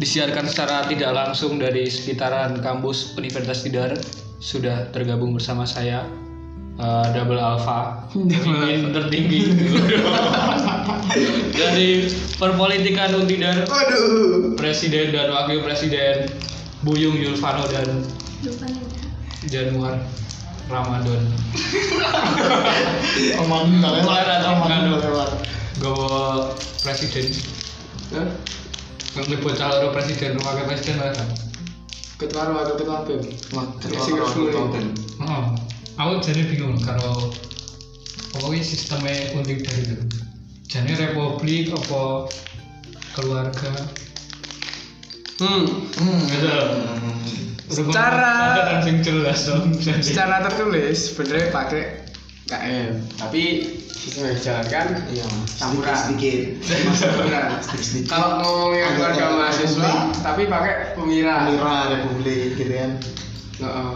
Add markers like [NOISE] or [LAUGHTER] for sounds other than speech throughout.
disiarkan secara tidak langsung dari sekitaran kampus Universitas Tidar. Sudah tergabung bersama saya eh, Double Alpha [LAUGHS] pemimpin tertinggi. [LAUGHS] Dari perpolitikan Untidar Waduh. Presiden dan Wakil Presiden Buyung Yulvano dan Januar Ramadan. Tak lewat. Gawa Presiden Ngeliput calon Presiden Wakil Presiden kan Ketua wakil ketua BEM. Wah, ketua resmi. Oh, aku jadi bingung kalau pokoknya sistemnya unik dari itu. Jadi republik apa keluarga? Hmm. Hmm. Gitu. Secara- sing jelas. Secara tertulis sebenarnya pakai KM, tapi sistem yang dijalankan Iya, Campuran. sedikit. [LAUGHS] Campuran. Sedikit. Kalau ngomongin Agak- keluarga mahasiswa, tapi pakai pemira. Mira Republik gitu kan. Heeh.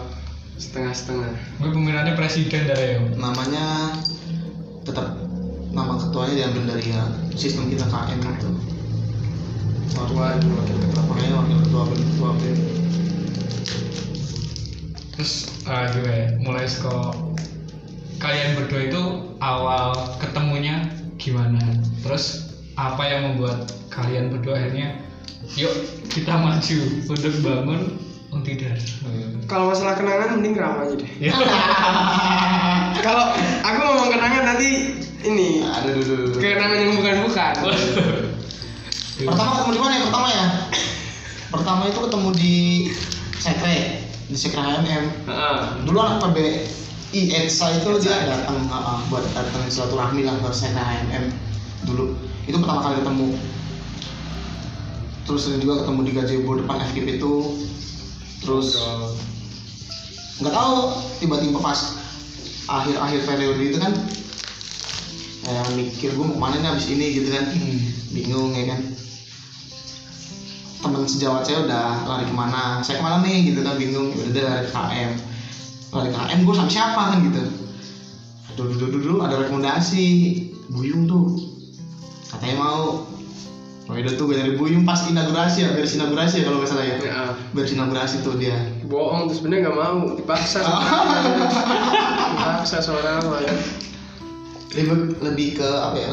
Setengah-setengah. Gue pemilihannya presiden dari ya. Namanya tetap nama ketuanya diambil dari ya sistem kita KM itu. Ketua, wakil ketua makanya wakil ketua BEM ketua. Terus ah gue mulai sekolah kalian berdua itu awal ketemunya gimana? Terus apa yang membuat kalian berdua akhirnya yuk kita maju untuk bangun Untidar. Kalau masalah kenangan mending ram aja deh. Ya. [LAUGHS] Kalau aku ngomong kenangan nanti ini Aduh, aduh, aduh, aduh. kenangan yang bukan-bukan. Pertama ketemu di mana ya? Pertama ya? Pertama itu ketemu di Sekre, di Sekre HMM. Heeh. Dulu anak PBI ETSA itu dia datang uh, buat datang silaturahmi lah ke Sekre HMM dulu. Itu pertama kali ketemu. Terus ada juga ketemu di gazebo depan FKIP itu. Terus nggak tahu tiba-tiba pas akhir-akhir periode itu kan kayak mikir gue mau ke mana nih abis ini gitu kan bingung ya kan teman sejawat saya udah lari ke mana saya ke mana nih gitu kan bingung ya udah lari ke KM ke KM gue sama siapa kan gitu dulu dulu dulu ada rekomendasi Buyung tuh katanya mau Oh itu tuh gue nyari Buyung pas inaugurasi ya, beres inaugurasi ya kalau nggak salah ya. Heeh. Beres inaugurasi tuh dia. Bohong tuh sebenarnya nggak mau dipaksa. [LAUGHS] dipaksa seorang ya. lebih lebih ke apa ya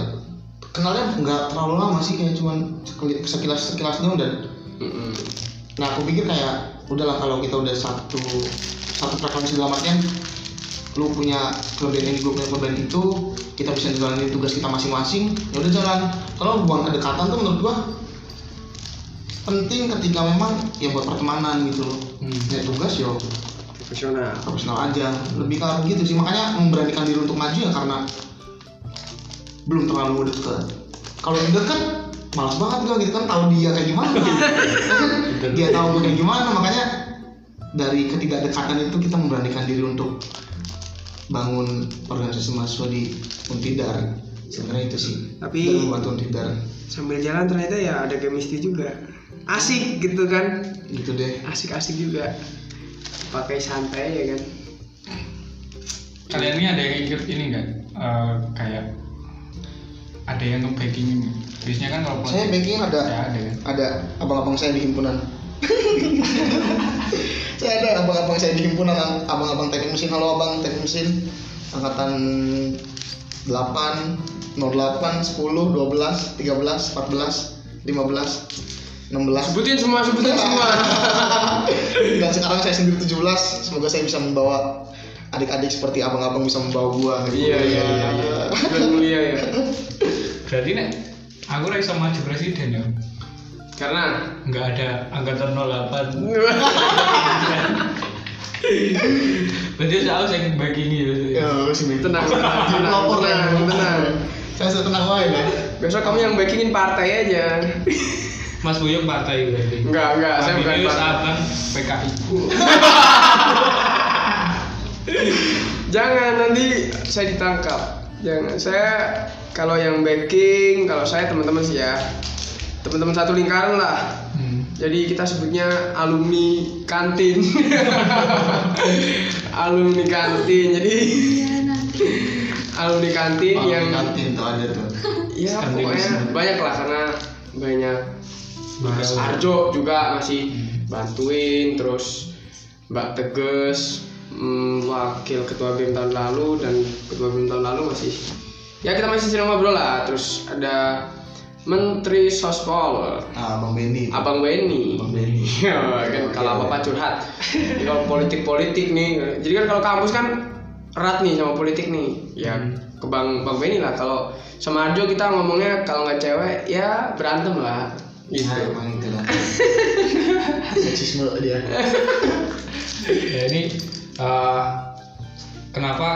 kenalnya nggak terlalu lama sih kayak cuman sekilas sekilas doang dan Mm-mm. nah aku pikir kayak udahlah kalau kita udah satu satu frekuensi dalam artian lu punya kelebihan ini gue punya kelebihan itu kita bisa jalanin tugas kita masing-masing ya udah jalan. Kalau hubungan kedekatan tuh menurut gua penting ketika memang ya buat pertemanan gitu loh. Hmm. ya tugas yo. Profesional. profesional aja. Lebih ke arah gitu sih. Makanya memberanikan diri untuk maju ya karena belum terlalu deket. Kalau udah deket malas banget gue gitu kan tahu dia kayak gimana gitu. [LAUGHS] dia tahu gue kayak gimana makanya dari ketiga dekatan itu kita memberanikan diri untuk bangun organisasi mahasiswa di Untidar sebenarnya itu sih Tapi- membantu Untidar Sambil jalan ternyata ya ada chemistry juga. Asik gitu kan. gitu deh Asik-asik juga. Pakai santai ya kan. Kalian ini ada yang ikut ini nggak? Eh, kayak ada yang nge-backing ini. Biasanya kan kalau saya banking ada ya ada kan. ada abang-abang saya di himpunan [LAUGHS] saya ada abang-abang saya di himpunan abang-abang teknik mesin halo abang teknik mesin angkatan 8 08 10 12 13 14 15 16 Sebutin semua, sebutin semua. [LAUGHS] dan sekarang saya sendiri 17 semoga saya bisa membawa adik-adik seperti abang-abang bisa membawa gua iya iya iya. iya. Bulan mulia ya. Berarti nek aku ora iso maju presiden ya. Karena Nggak ada angkatan 08. [LAUGHS] Berarti saya harus yang backing gitu. ya sih tenang, tenang, tenang, Lapor ya. tenang, saya sudah tenang wae ya Besok kamu yang backingin partai aja. Mas Buyung partai berarti. Enggak, enggak, saya bukan Ini partai. PKI. [LAUGHS] Jangan nanti saya ditangkap. Jangan. Saya kalau yang backing, kalau saya teman-teman sih ya. Teman-teman satu lingkaran lah. Hmm. Jadi kita sebutnya alumni kantin. [LAUGHS] alumni kantin. Jadi alumni kantin Oh, yang kantin tuh ada tuh ya pokoknya banyak lah karena banyak Mas. Arjo juga masih bantuin terus Mbak Teges mm, wakil ketua BEM tahun lalu dan ketua BEM tahun lalu masih ya kita masih sering ngobrol lah terus ada Menteri Sospol Nah, Bang Benny. Abang Benny Bang Benny. [LAUGHS] Ya, kan kalau oke. apa-apa curhat kalau politik-politik nih jadi kan kalau kampus kan erat nih sama politik nih ya ke Bang Bang Benny lah kalau sama Arjo kita ngomongnya kalau nggak cewek ya berantem lah gitu Nah, emang itu lah. Seksisme dia. ya ini eh, kenapa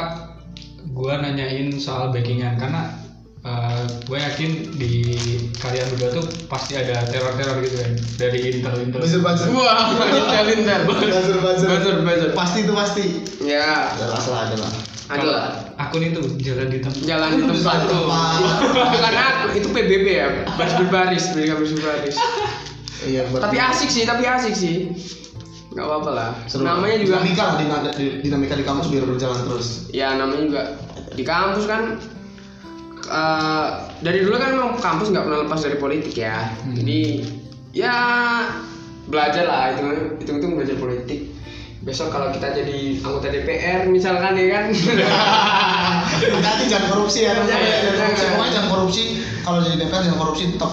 gua nanyain soal backingan? Karena eh, gue yakin di kalian berdua tuh pasti ada teror-teror gitu kan dari intel intel Buzzer-buzzer. wah intel intel Buzzer-buzzer. buzzer buzzer. Pasti itu pasti. ya. Jelas lah, ada lah. ada lah. akun itu jalan di tempat. Jalan di tempat tuh. bukan aku itu PBB ya baris berbaris mereka baris. Berbaris Iya, tapi asik sih tapi asik sih nggak apa-apa lah Seru. namanya juga dinamika lah dinamika, dinamika di kampus biar berjalan terus. ya namanya juga di kampus kan eh, dari dulu kan memang kampus nggak pernah lepas dari politik ya jadi ya belajar lah itu itu itu belajar politik besok kalau kita jadi anggota DPR misalkan ya kan [LAUGHS] Hati-hati jangan korupsi ya. Jangan, Jangan, jangan, korupsi. jangan. Kalau jadi DPR jangan korupsi tetap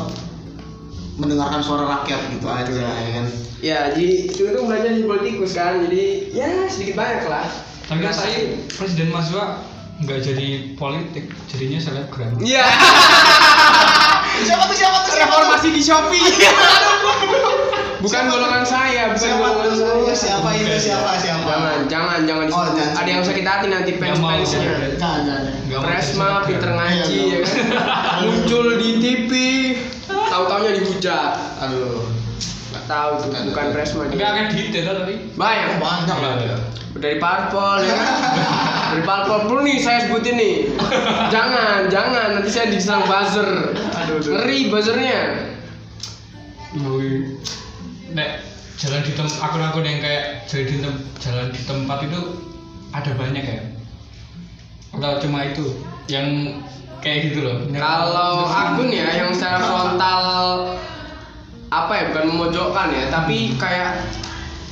mendengarkan suara rakyat gitu aja ya kan. ya jadi itu itu belajar di politikus kan jadi ya sedikit banyak lah tapi kan saya presiden mahasiswa nggak jadi politik jadinya selebgram Iya. [LAUGHS] Siapa tuh siapa tuh Reformasi di Shopee. [LAUGHS] bukan golongan saya, bukan Siapa golongan tuh? saya. Siapa itu siapa siapa? Jangan, jangan, jangan Oh, jangan. Ada yang sakit hati nanti Nggak mau, fans-fansnya. jangan. Jangan Presma, pinter ngaji, Iya, ya kan? [LAUGHS] Muncul di TV, tahu-taunya dihujat. Aduh. Nggak tahu tuh, bukan Presma. tapi dia. akan detail tapi Banyak. Oh, banyak lah. Dari parpol ya kan? [LAUGHS] Dari parpol pun nih saya sebutin nih. Jangan, jangan nanti saya diserang buzzer. Aduh, aduh. Ngeri buzzernya. Nek jalan di tempat akun-akun yang kayak jalan di, tem- jalan di tempat itu ada banyak ya? Atau cuma itu yang kayak gitu loh? Kalau akun ya yang secara frontal apa ya bukan memojokkan ya tapi kayak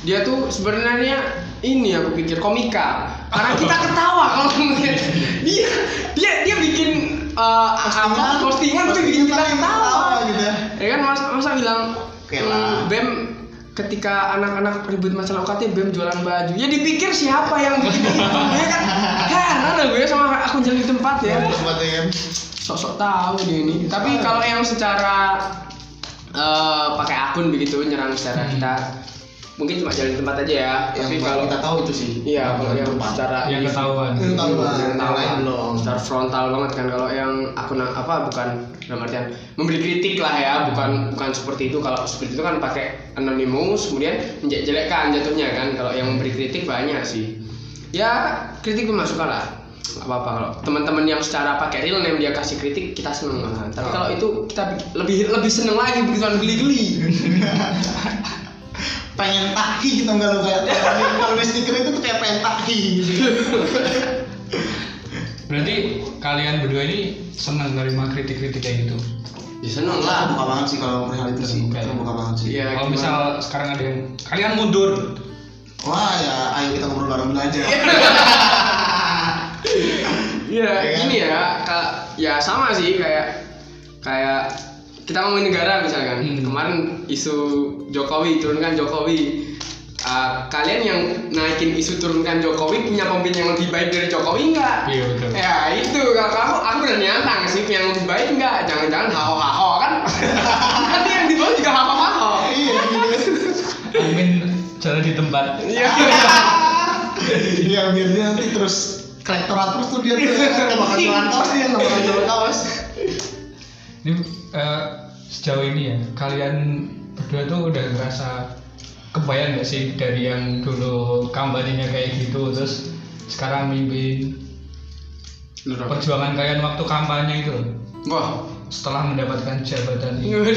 dia tuh sebenarnya ini aku pikir komika karena [LAUGHS] kita ketawa kalau melihat dia [LAUGHS] dia dia bikin uh, apa postingan tuh bikin kita ketawa gitu ya. ya kan masa, masa bilang Oke "Hmm, lah." bem ketika anak-anak ribut masalah UKT bem jualan baju. Ya dipikir siapa yang bikin itu [LAUGHS] ya kan? Heran gue sama akun jalan di tempat ya. Buat ya. Sok-sok tahu dia ini. Tapi kalau yang secara eh, pakai akun begitu nyerang secara Hmm. kita mungkin cuma jalan di tempat aja ya. Tapi Yang kalau kita tahu itu sih. iya kalau yang tempat. secara yang ketahuan. Yang ketahuan. Yang lain belum. Secara frontal banget kan kalau yang akun apa bukan dalam artian memberi kritik lah ya, bukan bukan seperti itu. Kalau seperti itu kan pakai anonymous kemudian menjelekkan jatuhnya kan. Kalau yang memberi kritik banyak sih. Ya kritik dimasukkan lah Gak apa-apa kalau teman-teman yang secara pakai real name dia kasih kritik kita seneng lah. Tapi Oh. kalau itu kita bi- lebih lebih seneng lagi begitu geli-geli. [LAUGHS] pengen tahi gitu enggak lo kayak kalau- di stiker itu tuh kayak pengen tahi gitu. Berarti kalian berdua ini senang nerima kritik-kritik kayak gitu. Ya seneng lah. banget sih kalau perihal itu sih. Ya. Terbuka banget sih. Iya. Kalau misal sekarang ada yang kalian mundur, Wah ya, ayo kita ngobrol bareng aja. Iya, Ya kan? gini ya, kak, ya sama sih kayak kayak kita ngomongin negara misalkan Hmm. kemarin isu Jokowi turunkan Jokowi Uh, kalian yang naikin isu turunkan Jokowi punya pemimpin yang lebih baik dari Jokowi enggak? Iya, betul. Ya itu kalau kamu aku udah nyantang sih yang lebih baik enggak? Jangan-jangan hao hao kan? [LAUGHS] kan yang di bawah juga hao hao. Iya, gitu. Amin jalan di tempat. Iya. Iya, dia nanti terus kolektorat terus tuh dia tuh nggak bakal jualan kaos dia nggak bakal jualan kaos. Ini eh, sejauh ini ya, kalian berdua tuh udah ngerasa kebayang gak sih dari yang dulu kampanyenya kayak gitu terus sekarang mimpin perjuangan kalian waktu kampanye itu Wah. setelah mendapatkan jabatan ini. [LAUGHS]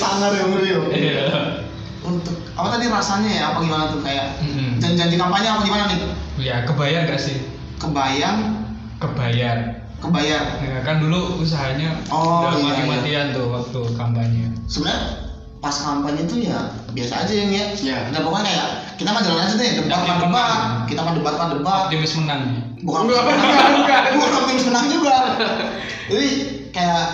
Sangar ya Rio. Iya. Untuk apa tadi rasanya ya? Apa gimana tuh kayak Mm-mm. janji-janji kampanye apa gimana nih? Ya kebayang gak sih? Kebayang Kebayang. Kebayar Ya, kan dulu usahanya Oh, udah iya, mati-matian tuh waktu kampanye. sebenarnya pas kampanye itu ya biasa aja yang ya. Iya. dan pokoknya kayak kita mah jalan aja deh debat mah debat. kita mah debat mah debat. Optimis menang. ya. bukan Enggak, bukan bukan. Optimis menang juga. [LAUGHS] Jadi kayak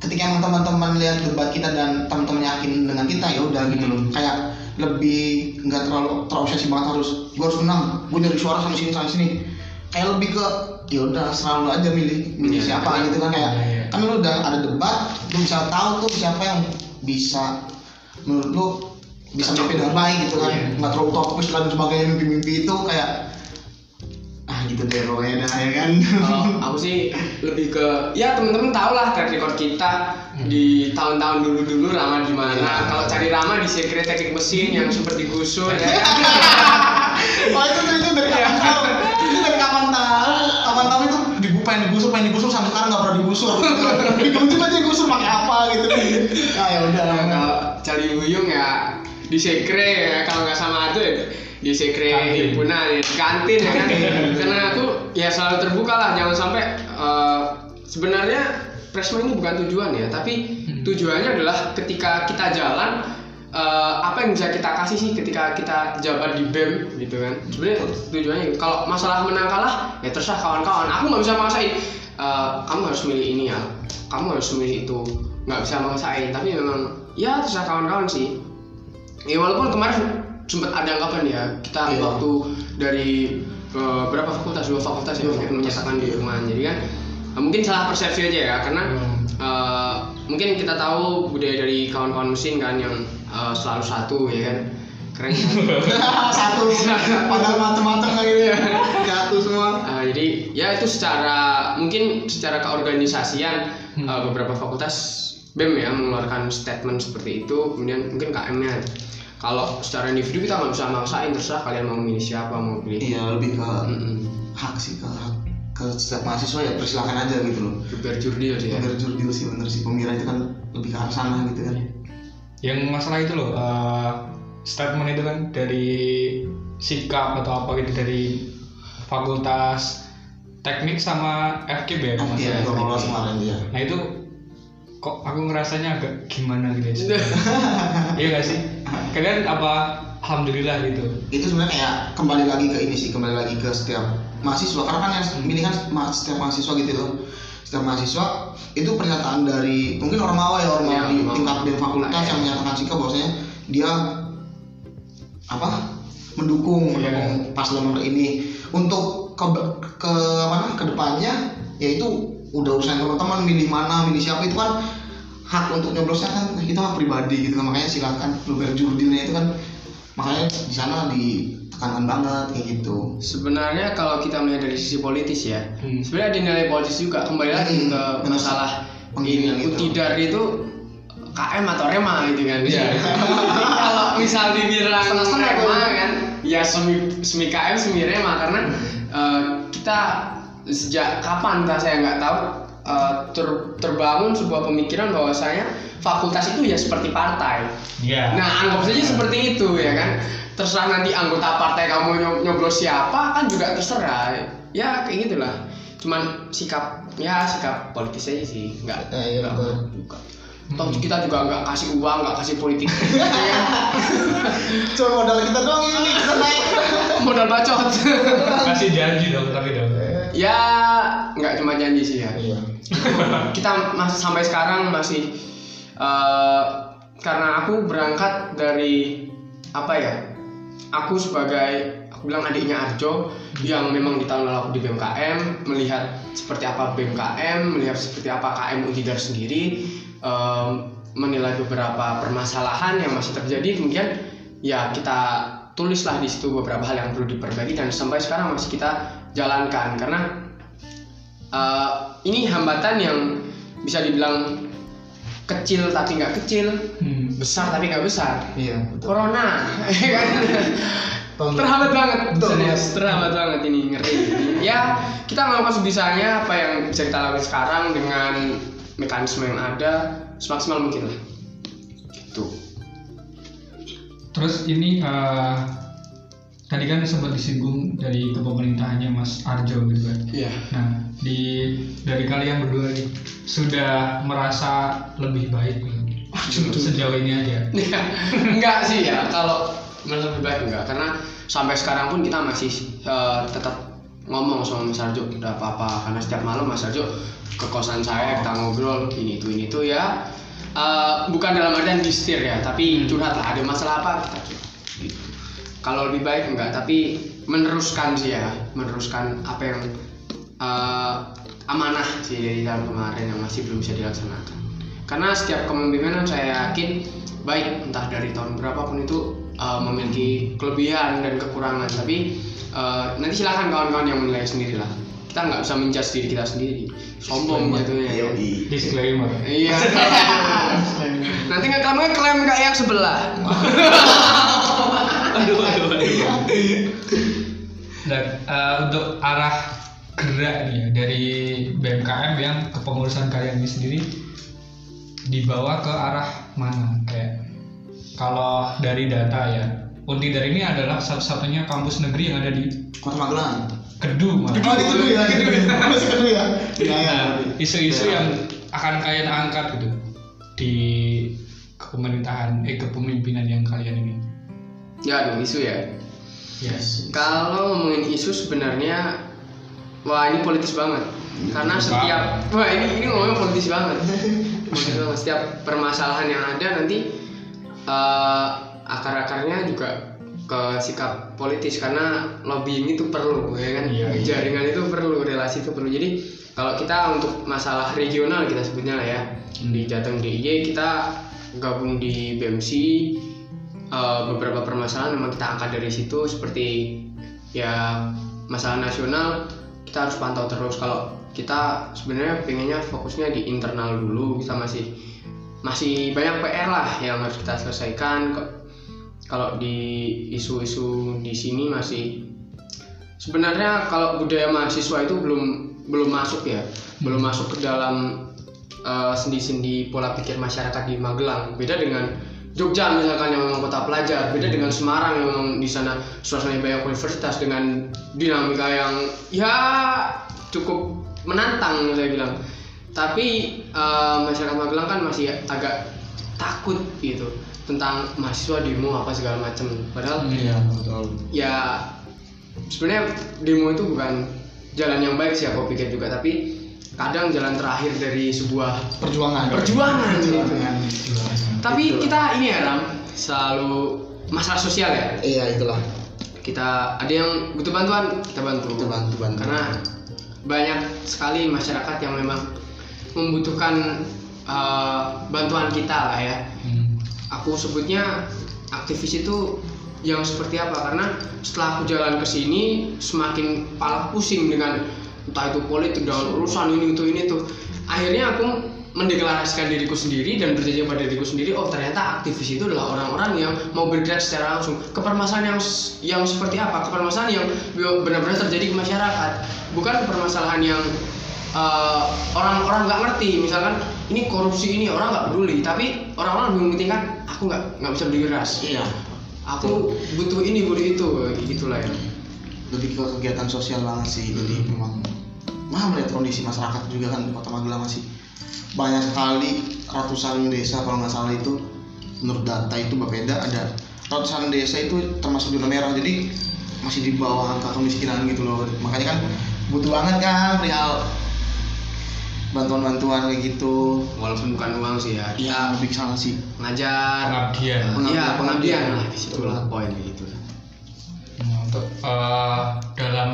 ketika emang teman-teman lihat debat kita dan teman-teman yakin dengan kita ya udah gitu loh. Kayak lebih nggak terlalu terobsesi banget harus gue harus menang. Gue nyari suara sama sini sama sini. Kayak lebih ke ya udah selalu aja milih milih Iya, siapa iya. gitu kan kayak Iya, iya. kan lu udah ada debat lu bisa tahu tuh siapa yang bisa menurut lu bisa memimpin dengan baik gitu kan Iya. nggak terlalu topis dan sebagainya mimpi-mimpi itu kayak ah gitu deh pokoknya dah ya kan Kalau [LAUGHS] aku sih lebih ke ya temen-temen tau lah track record kita di tahun-tahun dulu-dulu Rama gimana. Iya. Kalau cari Rama di secret teknik mesin yang seperti gusur ya [LAUGHS] oh itu tuh itu dari kapan tahu itu dari kapan tahu dibu pengen digusur pengen digusur sampai sekarang nggak pernah digusur. [LAUGHS] Digunting aja digusur pakai apa gitu. Ah ya udah Nah, kalau cari Huyung ya di sekre ya. Kalau nggak sama itu ya di sekre himpunan ya di kantin ya kan? [LAUGHS] Karena aku ya selalu terbuka lah jangan sampai eh, sebenarnya Presma ini bukan tujuan ya tapi Hmm. tujuannya adalah ketika kita jalan eh, apa yang bisa kita kasih sih ketika kita jabat di BEM gitu kan? Sebenarnya tujuannya gitu. kalau masalah menang kalah ya terserah kawan-kawan. Aku nggak bisa maksain. Eh, kamu harus milih ini ya. Kamu harus milih itu. Nggak bisa maksain. Tapi memang ya terserah kawan-kawan sih. Ya walaupun kemarin sempat ada anggapan ya kita Iya. waktu dari eh, berapa fakultas? Dua fakultas Dua yang menyatakan iya. dukungan jadi kan mungkin salah persepsi aja ya karena eh, mungkin kita tahu budaya dari kawan-kawan mesin kan yang eh, selalu satu ya kan? Keren. Kan? [LAUGHS] satu. Padahal macam-macam kayak gitu ya. Satu semua. Eh, jadi ya itu secara mungkin secara keorganisasian Hmm. eh, beberapa fakultas BEM ya mengeluarkan statement seperti itu. Kemudian mungkin KM-nya kalau secara individu kita nggak bisa maksain terserah kalian mau milih siapa mau pilih iya lebih ke Mm-mm. hak sih ke hak ke setiap mahasiswa ya persilakan aja gitu loh. Super jurdil sih ya. Bener jurdil sih bener sih. Pemira itu kan lebih ke arah sana gitu kan Yang masalah itu loh, eh, statement itu kan dari sikap atau apa gitu dari fakultas teknik sama FKB ya. Iya kemarin iya Nah itu kok aku ngerasanya agak gimana gitu ya. [LAUGHS] iya gak sih? Kalian apa alhamdulillah gitu. itu sebenarnya kayak kembali lagi ke ini sih kembali lagi ke setiap mahasiswa karena kan yang milih kan setiap mahasiswa gitu loh setiap mahasiswa itu pernyataan dari mungkin orang mawa ya orang Iya, mawa di tingkat BEM fakultas Iya. yang menyatakan sikap bahwasanya dia apa mendukung Iya. mendukung paslon nomor ini untuk ke ke mana ke depannya yaitu udah urusan teman-teman milih mana milih siapa itu kan hak untuk nyoblosnya kan itu hak pribadi gitu kan makanya silakan lu berjurdilnya itu kan makanya di sana ditekankan banget kayak gitu sebenarnya kalau kita melihat dari sisi politis ya Hmm. sebenarnya ada nilai politis juga kembali lagi Hmm, ke benar. masalah ini itu. utidar itu KM atau Rema gitu kan Iya. Jadi [LAUGHS] kalau misal dibilang Setengah-setengah Rema kan ya semi semi KM semi Rema karena eh, kita sejak kapan entah saya nggak tahu eh, ter- terbangun sebuah pemikiran bahwasanya fakultas itu ya seperti partai Iya. Nah, anggap saja seperti itu ya kan. Terserah nanti anggota partai kamu nyob- nyoblos siapa kan juga terserah. Ya kayak gitulah. Cuman sikap ya sikap politis aja sih, nggak Eh, iya, nggak betul. juga. Toh kita juga nggak kasih uang, nggak kasih politik. Cuma modal kita doang ini kita naik [LAUGHS] Modal bacot. Kasih janji dong tapi dong. Ya nggak cuma janji sih ya. iya [LAUGHS] kita masih sampai sekarang masih eh, karena aku berangkat dari apa ya aku sebagai aku bilang adiknya Arjo yang memang di tahun lalu aku di BMKM melihat seperti apa BMKM melihat seperti apa KM Untidar sendiri em, menilai beberapa permasalahan yang masih terjadi kemudian ya kita tulislah di situ beberapa hal yang perlu diperbaiki dan sampai sekarang masih kita jalankan. Karena eh, ini hambatan yang bisa dibilang kecil tapi nggak kecil Hmm. besar tapi nggak besar. Iya betul. Corona. [LAUGHS] Terhambat banget. Betul. serius terhambat banget ini ngerti ya kita melakukan sebisanya apa yang bisa kita lakukan sekarang dengan mekanisme yang ada semaksimal mungkin lah. Gitu. Terus ini eh, tadi kan sempat disinggung dari kepemerintahannya Mas Arjo gitu kan. Iya. Nah, di dari kalian berdua nih sudah merasa lebih baik belum? sejauh ini aja. Iya. [LAUGHS] enggak sih ya kalau menurut lebih baik enggak karena sampai sekarang pun kita masih eh, tetap ngomong sama Mas Arjo udah apa-apa karena setiap malam Mas Arjo ke kosan saya kita ngobrol ini itu ini itu ya Eh, bukan dalam artian distir ya tapi curhat lah ada masalah apa kita curhat gitu. Kalau lebih baik enggak tapi meneruskan sih ya meneruskan apa yang eh, amanah sih dari tahun kemarin yang masih belum bisa dilaksanakan. Karena setiap kepemimpinan saya yakin baik entah dari tahun berapapun itu eh, memiliki kelebihan dan kekurangan. Tapi eh, nanti silahkan kawan-kawan yang menilai sendiri lah. Kita nggak bisa menjudge diri kita sendiri. Sombong jatuhnya ya. Disclaimer. iya. [LAUGHS] Nanti nggak kamu klaim kayak yang sebelah [LAUGHS] Dan eh, untuk arah gerak nih ya dari BMKM yang kepengurusan kalian ini sendiri dibawa ke arah mana kayak kalau dari data ya Untidar ini adalah satu-satunya kampus negeri yang ada di Kota Magelang. Kedu malah. Oh, itu dulu ya, dulu ya. Masih dulu ya. Iya, iya. Nah, isu-isu yang akan kalian angkat gitu di kepemerintahan eh kepemimpinan yang kalian ini. Ya aduh isu ya Yes. Kalau ngomongin isu sebenarnya wah ini politis banget. Karena Politis setiap banget. wah ini ini ngomongin politis banget. [LAUGHS] Politis banget. Setiap permasalahan yang ada nanti eh, akar-akarnya juga ke sikap politis karena lobbying itu perlu ya kan Iya, iya. jaringan itu perlu relasi itu perlu jadi kalau kita untuk masalah regional kita sebutnya lah ya di Jateng DIY kita gabung di BMC eh, beberapa permasalahan memang kita angkat dari situ seperti ya masalah nasional kita harus pantau terus. Kalau kita sebenarnya pengennya fokusnya di internal dulu kita masih masih banyak PR lah yang harus kita selesaikan. Kalau di isu-isu di sini masih sebenarnya kalau budaya mahasiswa itu belum belum masuk ya. Belum masuk ke dalam eh, sendi-sendi pola pikir masyarakat di Magelang. Beda dengan Jogja misalkan yang memang kota pelajar beda dengan Semarang yang memang di sana suasananya banyak universitas dengan dinamika yang ya cukup menantang saya bilang tapi eh, masyarakat Magelang kan masih agak takut gitu tentang mahasiswa demo apa segala macam padahal Iya. Betul. ya sebenarnya demo itu bukan jalan yang baik sih aku pikir juga tapi kadang jalan terakhir dari sebuah Perjuangan. perjuangan gitu. Perjuangan. Tapi Betul. kita ini ya Ram selalu masalah sosial ya Iya, itulah. kita ada yang butuh bantuan kita bantu Kita bantu bantu. karena banyak sekali masyarakat yang memang membutuhkan eh, bantuan kita lah ya Hmm. aku sebutnya aktivis itu yang seperti apa karena setelah aku jalan ke sini semakin pala pusing dengan entah itu politik dan urusan ini itu ini tuh akhirnya aku mendeklarasikan diriku sendiri dan berjanji pada diriku sendiri oh ternyata aktivis itu adalah orang-orang yang mau bergerak secara langsung. Ke permasalahan yang yang seperti apa? Ke permasalahan yang benar-benar terjadi ke masyarakat. Bukan permasalahan yang eh, orang-orang nggak ngerti. Misalkan ini korupsi ini orang nggak peduli. Tapi orang-orang lebih mementingkan aku nggak nggak bisa beli beras Iya. aku butuh ini butuh itu. Gitulah ya. Lebih ke kegiatan sosial banget sih. Jadi memang mah melihat kondisi masyarakat juga kan di Kota Magelang masih banyak sekali ratusan desa kalau nggak salah itu. Menurut data itu Bapeda ada ratusan desa itu termasuk zona merah jadi masih di bawah angka kemiskinan gitu loh. Makanya kan butuh banget kan perihal bantuan-bantuan kayak gitu. Walaupun bukan uang sih ya. Ya lebih sana sih. Ngajar Pengabdian. iya Pengabdian. pengabdian. Lah di situ lah Betul. poin gitu. Nah, untuk eh, dalam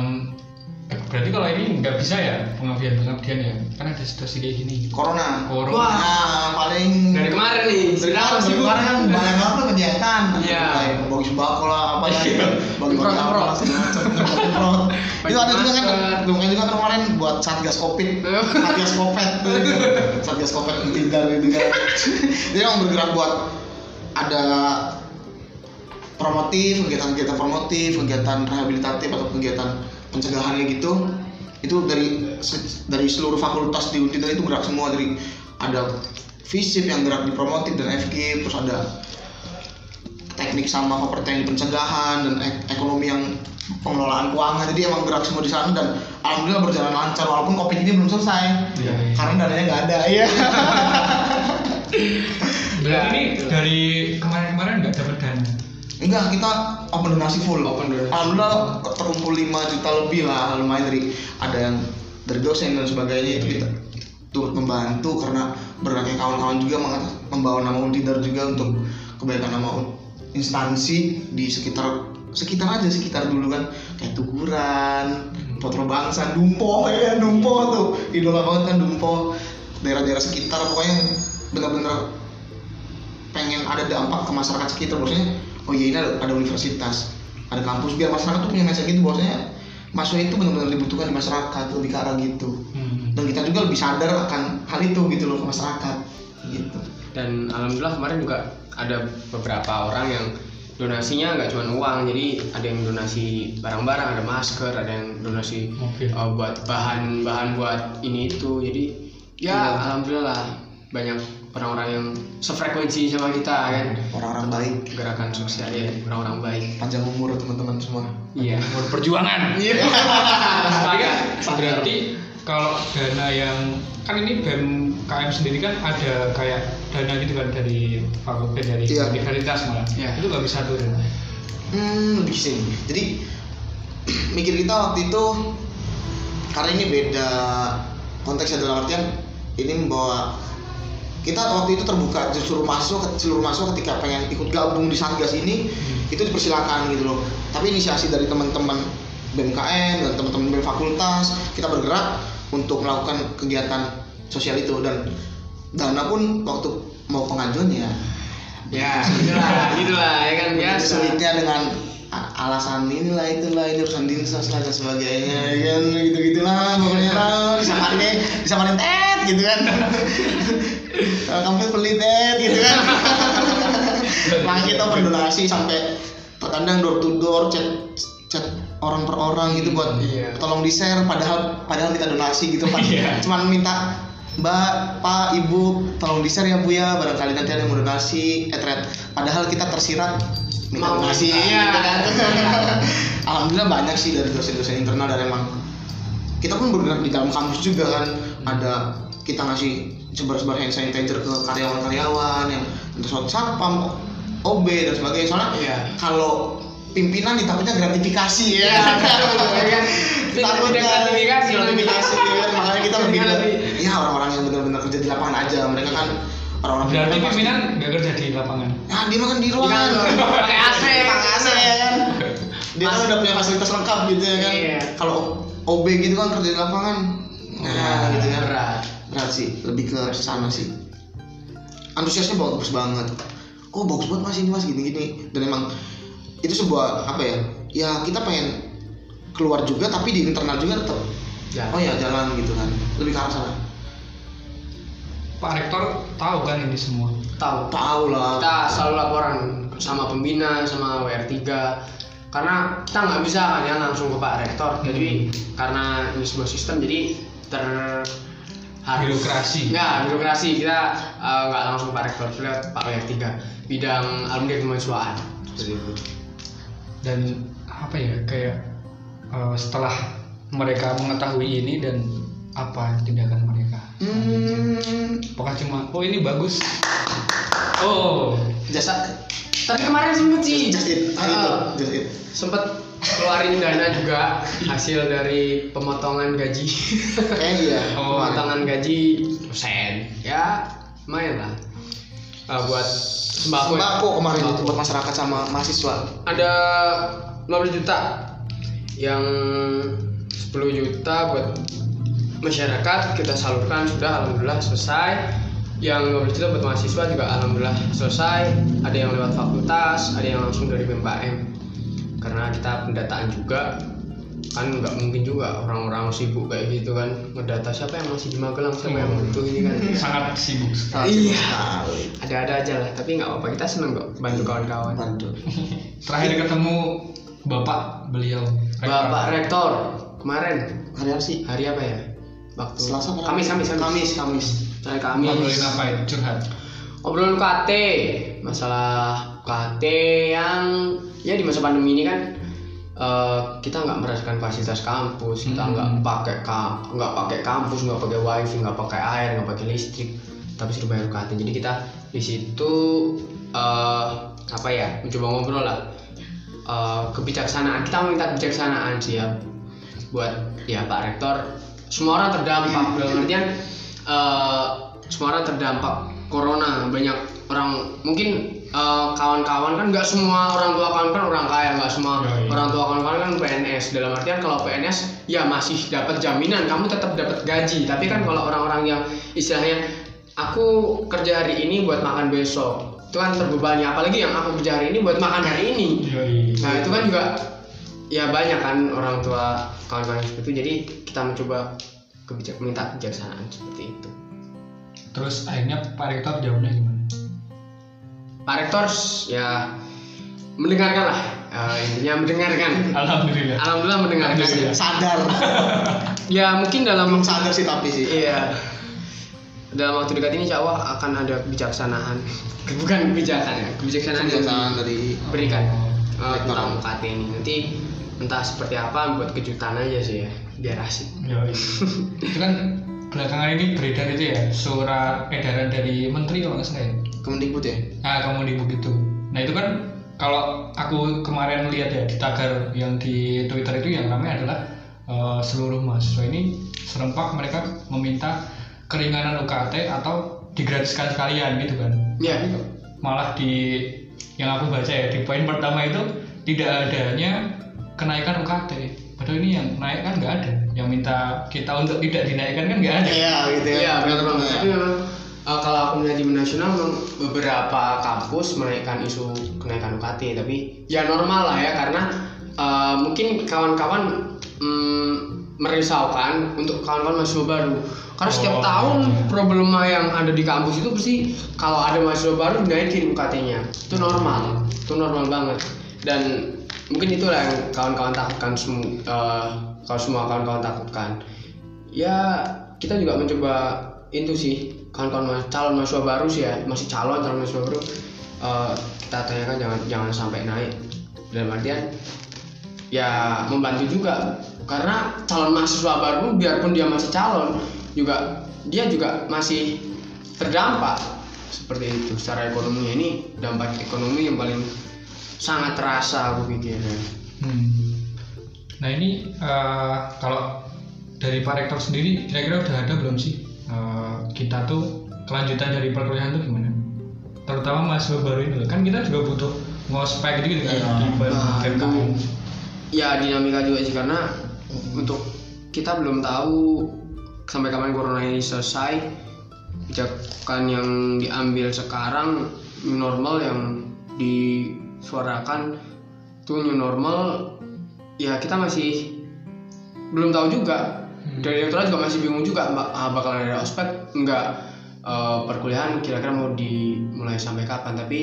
berarti kalau ini nggak bisa ya pengabdian pengabdian ya karena ada situasi kayak gini corona Corona. Wah. nah paling dari kemarin nih Sekarang sibuk. kemarin kan [LAUGHS] banyak banget kegiatan Iya. Bagi sembako lah apa ya Iya. bagi bagi Semprot-semprot. apa [LAUGHS] itu ada juga kan lumayan juga kan kemarin buat satgas covid satgas covid [LAUGHS] satgas covid tiga gitu kan jadi emang bergerak buat ada promotif kegiatan-kegiatan promotif kegiatan rehabilitatif atau kegiatan pencegahan kayak gitu itu dari dari seluruh fakultas di Untidan itu gerak semua. Dari ada FISIP yang gerak di promotif dan FK terus ada teknik sama teknik pencegahan dan ek- ekonomi yang pengelolaan keuangan. Jadi emang gerak semua di sana dan alhamdulillah berjalan lancar walaupun covid ini belum selesai. Iya, iya. karena dananya nggak ada ya [LAUGHS] Berarti ini dari kemarin-kemarin nggak dapat dana. Enggak kita open donasi full. Open donasi. alhamdulillah terkumpul 5 juta lebih lah lumayan dari ada yang dari dosen dan sebagainya itu kita turut membantu karena berbagai kawan-kawan juga membawa nama Untidar juga untuk kebaikan nama instansi di sekitar sekitar aja sekitar dulu kan. Kayak Tuguran, Potro Bangsa, Dumpo [LAUGHS] ya Dumpo tuh. Idola banget kan Dumpo. Daerah-daerah sekitar pokoknya benar-benar pengen ada dampak ke masyarakat sekitar maksudnya oh iya ini ada, ada universitas ada kampus biar masyarakat tuh punya mindset gitu bahwasanya mahasiswa itu benar-benar dibutuhkan di masyarakat lebih ke arah gitu Hmm. dan kita juga lebih sadar akan hal itu gitu loh ke masyarakat gitu dan alhamdulillah kemarin juga ada beberapa orang yang donasinya nggak cuma uang jadi ada yang donasi barang-barang ada masker ada yang donasi Mobil. uh, buat bahan-bahan buat ini itu jadi ya Iya. alhamdulillah lah banyak orang-orang yang sefrekuensi sama kita kan orang-orang baik gerakan sosial ya orang-orang baik panjang umur teman-teman semua iya Umur perjuangan. [LAUGHS] iya kan berarti kalau dana yang kan ini BEM KM sendiri kan ada kayak dana gitu kan dari fakultas dari Iya. universitas malah. Iya. Itu nggak bisa turun. Hmm, sini. Jadi [CLEARS THROAT] mikir kita waktu itu karena ini beda konteksnya dalam artian ini membawa kita waktu itu terbuka seluruh mahasiswa seluruh mahasiswa ketika pengen ikut gabung di satgas ini itu dipersilakan gitu loh. Tapi inisiasi dari teman-teman BMKM dan teman-teman BEM fakultas kita bergerak untuk melakukan kegiatan sosial itu. Dan dana pun waktu mau pengajuan ya ya gitulah gitulah ya kan biasa sulitnya dengan alasan inilah itulah ini urusan dinsos lah dan sebagainya ya kan gitu gitulah pokoknya. Lah disamarin disamarin tet gitu kan kamu pelit tet gitu kan nah kita berdonasi sampai terkadang door to door chat chat orang per orang gitu buat Iya. tolong di share padahal padahal kita donasi gitu Pak. Iya. cuman minta Mbak, Pak, Ibu, tolong di share ya Bu ya, barangkali nanti ada yang mau donasi, etret. Padahal kita tersirat minta Mau donasi, gitu kan. [LAUGHS] Alhamdulillah banyak sih dari dosen-dosen internal dan emang kita pun bergerak di dalam kampus juga kan. Ada kita ngasih sebar-sebar hand sanitizer ke karyawan-karyawan yang untuk satpam, OB dan sebagainya. Soalnya Iya. kalau pimpinan ditakutnya gratifikasi ya. Iya. [LAUGHS] Takut Tidak gratifikasi. gratifikasi ya kan. [LAUGHS] Makanya kita lebih Iya, ya orang-orang yang benar-benar kerja di lapangan aja. Mereka kan orang-orang Berarti pimpinan nggak kerja di lapangan. Nah, dia makan di ruangan. Pakai AC. Pakai AC ya kan. Dia kan udah punya fasilitas lengkap gitu ya kan. Iya. Kalau OB gitu kan kerja di lapangan. Nah, gitu kan. berat Berat sih, lebih ke sana sih. Antusiasnya bagus banget. Oh, bagus banget Mas ini Mas gini-gini. Dan emang itu sebuah apa ya? Ya kita pengen keluar juga tapi di internal juga tetap ya oh ya jalan gitu kan lebih ke arah sana Pak Rektor tahu kan ini semua. tahu tahu lah kita selalu laporan sama pembina sama WR3 karena kita nggak bisa kan ya langsung ke Pak Rektor jadi karena ini sebuah sistem jadi ter harus Birokrasi. ya birokrasi. Kita eh, nggak langsung Pak Rektor. Kita Pak WR3 bidang alumni kemahasiswaan. Seperti itu. Dan apa ya kayak eh, setelah mereka mengetahui ini dan apa tindakan mereka. hmm, Apakah cuma oh ini bagus. Oh, jasa tapi kemarin sempet sih. Just it. Just it. sempet keluarin dana juga hasil dari pemotongan gaji. Eh iya [LAUGHS] Oh, pemotongan gaji. Dosen ya lumayan lah. Eh, buat sembako ya. sembako kemarin itu buat masyarakat sama mahasiswa. Ada 15 juta yang 10 juta buat masyarakat. Kita salurkan sudah alhamdulillah selesai. Yang 15 juta buat mahasiswa juga alhamdulillah selesai. Ada yang lewat fakultas ada yang langsung dari BMKM karena kita pendataan juga kan nggak mungkin juga orang-orang sibuk kayak gitu kan ngedata siapa yang masih di Magelang siapa yang butuh ini kan [LAUGHS] sangat sibuk. Iya. sekali ada-ada aja lah tapi nggak apa-apa kita seneng kok bantu kawan-kawan bantu [LAUGHS] Terakhir ketemu Bapak beliau. Rektor. Bapak Rektor kemarin hari apa sih hari apa ya waktu Selasa? Kamis Kamis Kamis Kamis saya Kamis Ngobrolin apa ya? Curhat. ngobrol KT masalah UKT yang ya di masa pandemi ini kan eh, kita nggak merasakan fasilitas kampus kita Hmm. nggak pakai ka- nggak pakai kampus nggak pakai wifi nggak pakai air nggak pakai listrik tapi suruh bayar UKT. Jadi kita di situ eh, apa ya mencoba ngobrol lah. Eh, kebijaksanaan kita meminta kebijaksanaan sih ya buat ya Pak Rektor. Semua orang terdampak dalam artian eh, semua orang terdampak corona banyak orang mungkin eh, kawan-kawan kan nggak semua orang tua kawan kan orang kaya nggak semua Ya, iya. orang tua kawan-kawan kan PNS dalam artian kalau PNS ya masih dapat jaminan kamu tetap dapat gaji tapi kan kalau orang-orang yang istilahnya aku kerja hari ini buat makan besok itu kan terbebani apalagi yang aku kerja hari ini buat makan hari ini Yoi. Nah itu kan juga ya banyak kan orang tua kawan-kawan seperti itu jadi kita mencoba kebijak minta kebijaksanaan seperti itu. Terus akhirnya Pak Rektor jawabnya gimana? Pak Rektor ya mendengarkan lah. Eh, intinya mendengarkan. Alhamdulillah. Alhamdulillah mendengarkan. Alhamdulillah. sadar. [LAUGHS] Ya mungkin dalam belum sadar sih tapi sih. Iya. Dalam waktu dekat ini insya Allah akan ada kebijaksanaan. [LAUGHS] Bukan kebijakan ya kebijaksanaan yang dari diberikan. Eh, Rektor. tentang UKT ini. Nanti entah seperti apa buat kejutan aja sih ya. Biar asik. Yoi. [LAUGHS] itu kan belakangan ini beredar itu ya surat edaran dari menteri kalau nggak salah ya. Kemendikbud ya? Ah kamu di begitu nah itu kan kalau aku kemarin lihat ya di tagar yang di twitter itu yang ramai adalah eh, seluruh mahasiswa ini serempak mereka meminta keringanan UKT atau digratiskan sekalian gitu kan. Ya. Malah di yang aku baca ya di poin pertama itu tidak adanya kenaikan UKT padahal ini yang naik kan nggak ada. Yang minta kita untuk tidak dinaikkan kan nggak ada. Iya gitu ya. Iya benar banget. Ya. Tapi memang uh, kalau aku melihat di nasional memang beberapa kampus menaikkan isu kenaikan UKT tapi ya normal lah ya karena uh, mungkin kawan-kawan mm, merisaukan untuk kawan-kawan mahasiswa baru. Karena setiap Oh, tahun iya. problema yang ada di kampus itu pasti kalau ada mahasiswa baru dinaikin UKT-nya itu normal. Itu normal banget. Dan mungkin itulah yang kawan-kawan takutkan semua kalau semua kawan-kawan takutkan. Ya kita juga mencoba itu sih kawan-kawan calon mahasiswa baru sih ya masih calon calon mahasiswa baru eh, kita tanyakan jangan jangan sampai naik. Dalam artian ya membantu juga. Karena calon mahasiswa baru biarpun dia masih calon juga dia juga masih terdampak seperti itu. Secara ekonomi ini dampak ekonomi yang paling sangat terasa aku pikir ya. Hmm. Nah ini eh, kalau dari Pak Rektor sendiri kira-kira udah ada belum sih eh, kita tuh kelanjutan dari perkuliahan tuh gimana? Terutama mahasiswa baru ini kan kita juga butuh ngospek gitu, gitu kan Iya. di Nah, BMKM. ya dinamika juga sih karena untuk kita belum tahu sampai kapan corona ini selesai kebijakan yang diambil sekarang normal yang disuarakan itu new normal ya kita masih belum tahu juga. Dari direktorat juga masih bingung juga mbak ah, bakal ada ospek enggak Eh, perkuliahan kira-kira mau dimulai sampai kapan. Tapi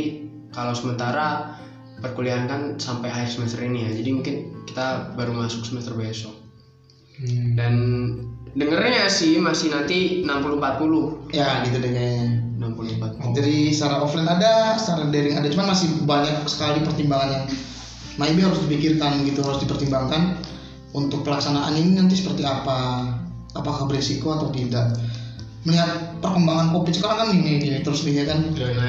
kalau sementara perkuliahan kan sampai akhir semester ini ya jadi mungkin kita baru masuk semester besok. Hmm. dan dengernya sih masih nanti 60-40 ya gitu deh kayaknya. 60-40 jadi secara offline ada secara daring ada cuman masih banyak sekali pertimbangan yang maybe harus dipikirkan gitu harus dipertimbangkan untuk pelaksanaan ini nanti seperti apa. Apakah beresiko atau tidak melihat perkembangan covid sekarang kan gini gini terus nih ya kan?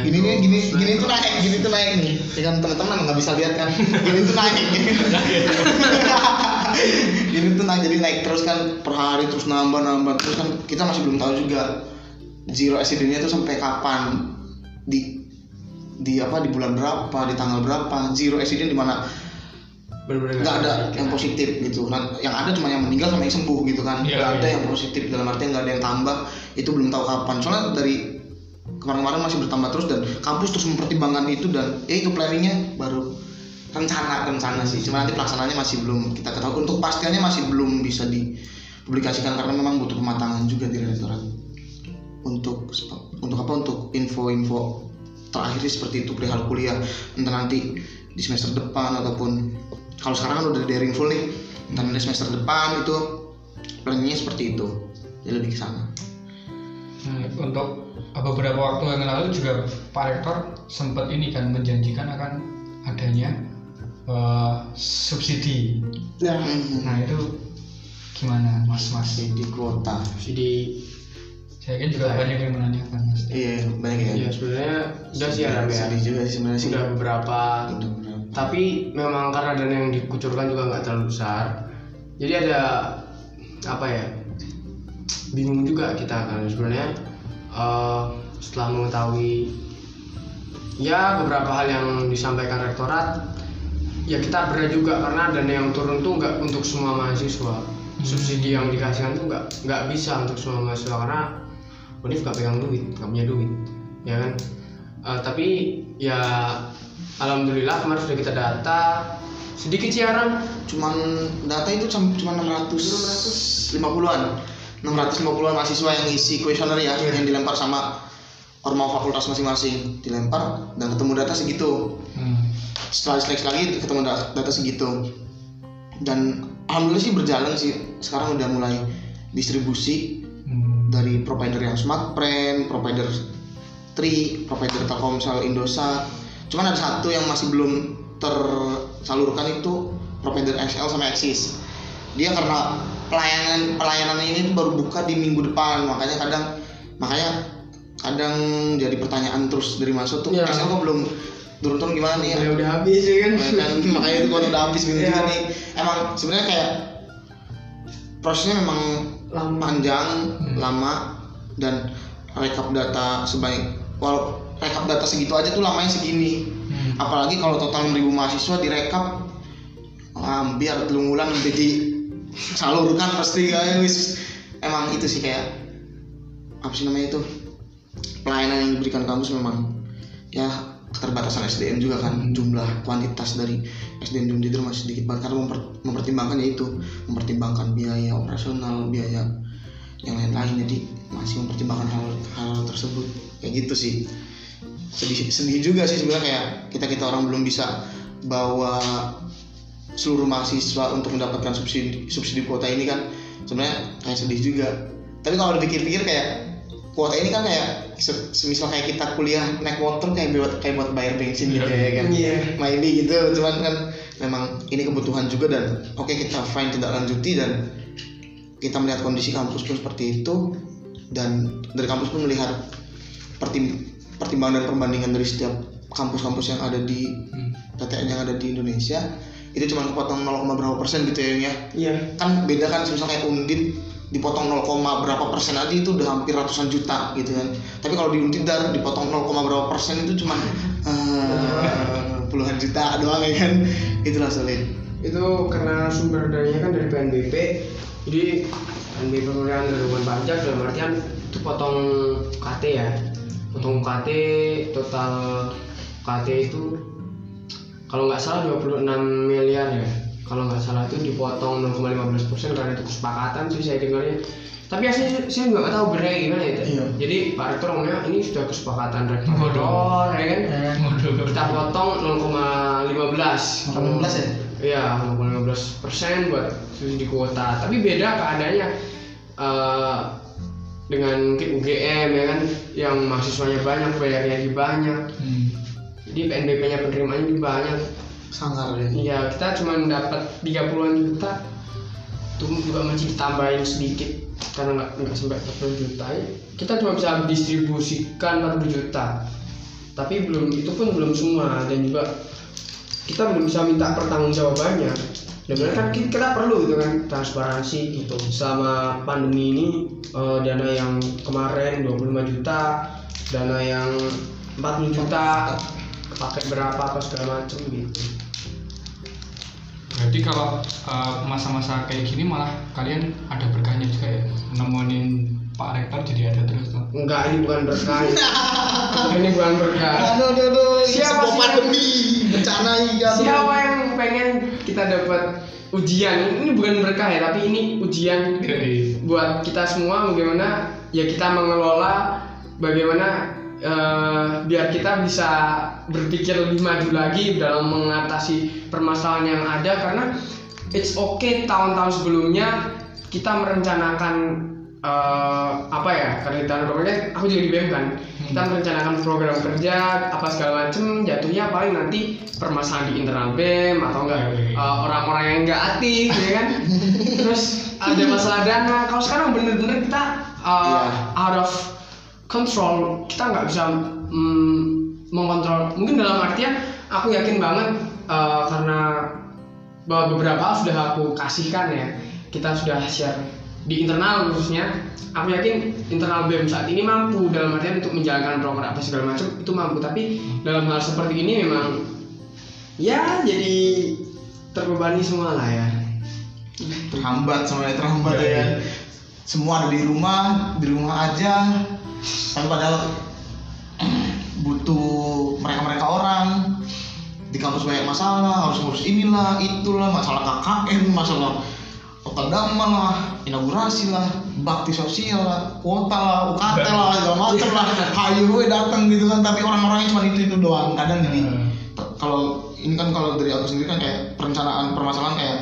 Gini nih gini gini tuh naik gini tuh naik nih. Ya kan teman-teman nggak bisa lihat kan? [LAUGHS] [LAUGHS] Gini tuh naik. Gini tuh naik jadi naik terus kan per hari terus nambah nambah terus kan kita masih belum tahu juga zero accident-nya tuh sampai kapan. Di di apa di bulan berapa di tanggal berapa zero accident di mana nggak ada yang positif gitu. Nah, yang ada cuma yang meninggal sama yang sembuh gitu kan. Iya, nggak ada iya. yang positif. Dalam artian nggak ada yang tambah. Itu belum tahu kapan. Soalnya dari kemarin-kemarin masih bertambah terus dan kampus terus mempertimbangkan itu dan ya itu planningnya baru rencana rencana sih. Cuma nanti pelaksanaannya masih belum kita ketahui. Untuk pastiannya masih belum bisa dipublikasikan karena memang butuh pematangan juga di rektorat. Untuk untuk apa? Untuk info-info terakhir seperti itu perihal kuliah. Entah nanti di semester depan ataupun kalau sekarang kan udah daring full nih nanti semester depan itu planningnya seperti itu jadi lebih ke sana Nah, untuk beberapa waktu yang lalu juga Pak Rektor sempat ini kan menjanjikan akan adanya eh, subsidi. Nah, Nah itu gimana Mas Mas? di kuota jadi Saya kan juga banyak yang menanyakan Mas. iya banyak ya ya sebenarnya udah sih ya ya. juga sebenarnya sih Sudah beberapa berapa. Tapi memang karena dana yang dikucurkan juga nggak terlalu besar. Jadi ada apa ya bingung juga kita kan. Sebenarnya eh, setelah mengetahui ya beberapa hal yang disampaikan rektorat ya kita berat juga karena dana yang turun tuh nggak untuk semua mahasiswa. Subsidi yang dikasihkan tuh nggak nggak bisa untuk semua mahasiswa karena Unif nggak pegang duit nggak punya duit ya kan? Eh, tapi ya alhamdulillah kemarin sudah kita data sedikit siaran cuman data itu cum- cuma 650-an 650-an mahasiswa yang isi kuesioner ya Iya. yang dilempar sama ormawa fakultas masing-masing dilempar dan ketemu data segitu Hmm. setelah seleksi lagi ketemu da- data segitu dan alhamdulillah sih berjalan sih sekarang udah mulai distribusi Hmm. dari provider yang Smartfren, provider Tri, provider Telkomsel, Indosat. Cuman ada satu yang masih belum tersalurkan itu provider XL sama Axis. Dia karena pelayanan pelayanannya ini tuh baru buka di minggu depan, makanya kadang makanya kadang jadi pertanyaan terus dari masuk tuh Iya. XL kok belum turun-turun gimana nih ya? ya udah habis ya kan Makanya kan makanya itu kalau udah habis Iya. juga nih. Emang sebenarnya kayak prosesnya memang Lama. panjang, Hmm. lama dan rekap data sebaik walau rekap data segitu aja tuh lamanya segini. Hmm. Apalagi kalau total 6000 mahasiswa direkap hampir telung bulan udah disalurkan pasti kayak wis emang itu sih kayak apa sih namanya itu pelayanan yang diberikan kampus memang ya keterbatasan SDM juga kan jumlah kuantitas dari SDM Jumdi itu masih sedikit banget karena memper- mempertimbangkan ya itu mempertimbangkan biaya operasional biaya yang lain-lain jadi masih mempertimbangkan hal hal tersebut kayak gitu sih sedih sedih juga sih sebenarnya kayak kita kita orang belum bisa bawa seluruh mahasiswa untuk mendapatkan subsidi subsidi kuota ini kan sebenarnya kayak sedih juga tapi kalau dipikir-pikir kayak kuota ini kan kayak se- semisal kayak kita kuliah naik motor kayak buat kayak buat bayar bensin gitu ya kan Iya. maybe gitu cuman kan memang ini kebutuhan juga dan oke kita fine tidak lanjuti dan kita melihat kondisi kampus pun seperti itu dan dari kampus pun melihat pertim- pertimbangan dan perbandingan dari setiap kampus-kampus yang ada di Hmm. PTN yang ada di Indonesia itu cuma kepotong 0, berapa persen gitu ya ya? Iya. Kan beda kan misalnya kayak undip dipotong 0, berapa persen aja itu udah hampir ratusan juta gitu kan. Tapi kalau di undip dar dipotong 0, berapa persen itu cuma eh, [LAUGHS] puluhan juta doang ya kan? Itulah sulit itu karena sumber dananya kan dari PNBP jadi PNBP pemilihan dari pajak dalam artian itu potong KT ya potong KT total KT itu kalau nggak salah 26 miliar ya kalau nggak salah itu dipotong 0,15 persen karena itu kesepakatan sih saya dengarnya tapi aslinya saya nggak tahu benernya gimana ya Teh. Iya. jadi Pak Rektor ngomongnya ini sudah kesepakatan rektor ya kan Waduh. kita potong 0,15 18 ya Iya, 0,15 persen buat subsidi kuota. Tapi beda keadaannya eh, dengan UGM ya kan, yang mahasiswanya banyak, bayarnya lebih banyak. Hmm. Jadi PNBP-nya penerimaannya lebih banyak. sangar ya Iya, kita cuma dapat 30-an juta. Itu juga masih ditambahin sedikit karena nggak nggak sampai 40 juta. ya. Kita cuma bisa distribusikan 40 juta. Tapi belum itu pun belum semua dan juga kita belum bisa minta pertanggungjawabannya. Benar kan kita, perlu gitu kan transparansi gitu. Selama pandemi ini eh, dana yang kemarin 25 juta, dana yang 40 juta pakai berapa apa segala macam gitu. Berarti kalau uh, masa-masa kayak gini malah kalian ada berkahnya juga ya nemenin Pak Rektor jadi ada terus tuh. Enggak, ini bukan berkah. [LAUGHS] ini bukan berkah. aduh aduh Siapa sebuah sih? pandemi bencana iya. Siapa yang pengen kita dapat ujian? Ini bukan berkah ya, tapi ini ujian buat kita semua bagaimana ya kita mengelola bagaimana eh, biar kita bisa berpikir lebih maju lagi dalam mengatasi permasalahan yang ada karena it's okay tahun-tahun sebelumnya kita merencanakan eh, apa ya kegiatan program aku juga di BEM kan. Kita merencanakan program kerja apa segala macem jatuhnya paling nanti permasalahan di internal BEM atau enggak Oke. eh, orang-orang yang enggak aktif ya kan? [LAUGHS] Terus ada masalah dana. Kalau sekarang bener-bener kita eh, Iya. out of control. Kita nggak bisa mm, mengontrol. Mungkin dalam artian aku yakin banget eh, karena bahwa beberapa sudah aku kasihkan ya. Kita sudah share di internal khususnya aku yakin internal BEM saat ini mampu dalam artian untuk menjalankan program apa segala macam itu mampu. Tapi dalam hal seperti ini memang ya jadi terbebani semua lah ya. Terhambat semuanya terhambat Iya, ya. kan semua ada di rumah di rumah aja. Tapi padahal butuh mereka-mereka orang. Di kampus banyak masalah harus ngurus inilah itulah masalah KKN masalah Okadama lah, inaugurasi lah, bakti sosial lah, kuota lah, UKT lah, segala macam lah, hayu gue datang gitu kan, tapi orang-orangnya cuma itu itu doang. Kadang jadi Hmm. Kalau ini kan kalau dari aku sendiri kan kayak perencanaan permasalahan kayak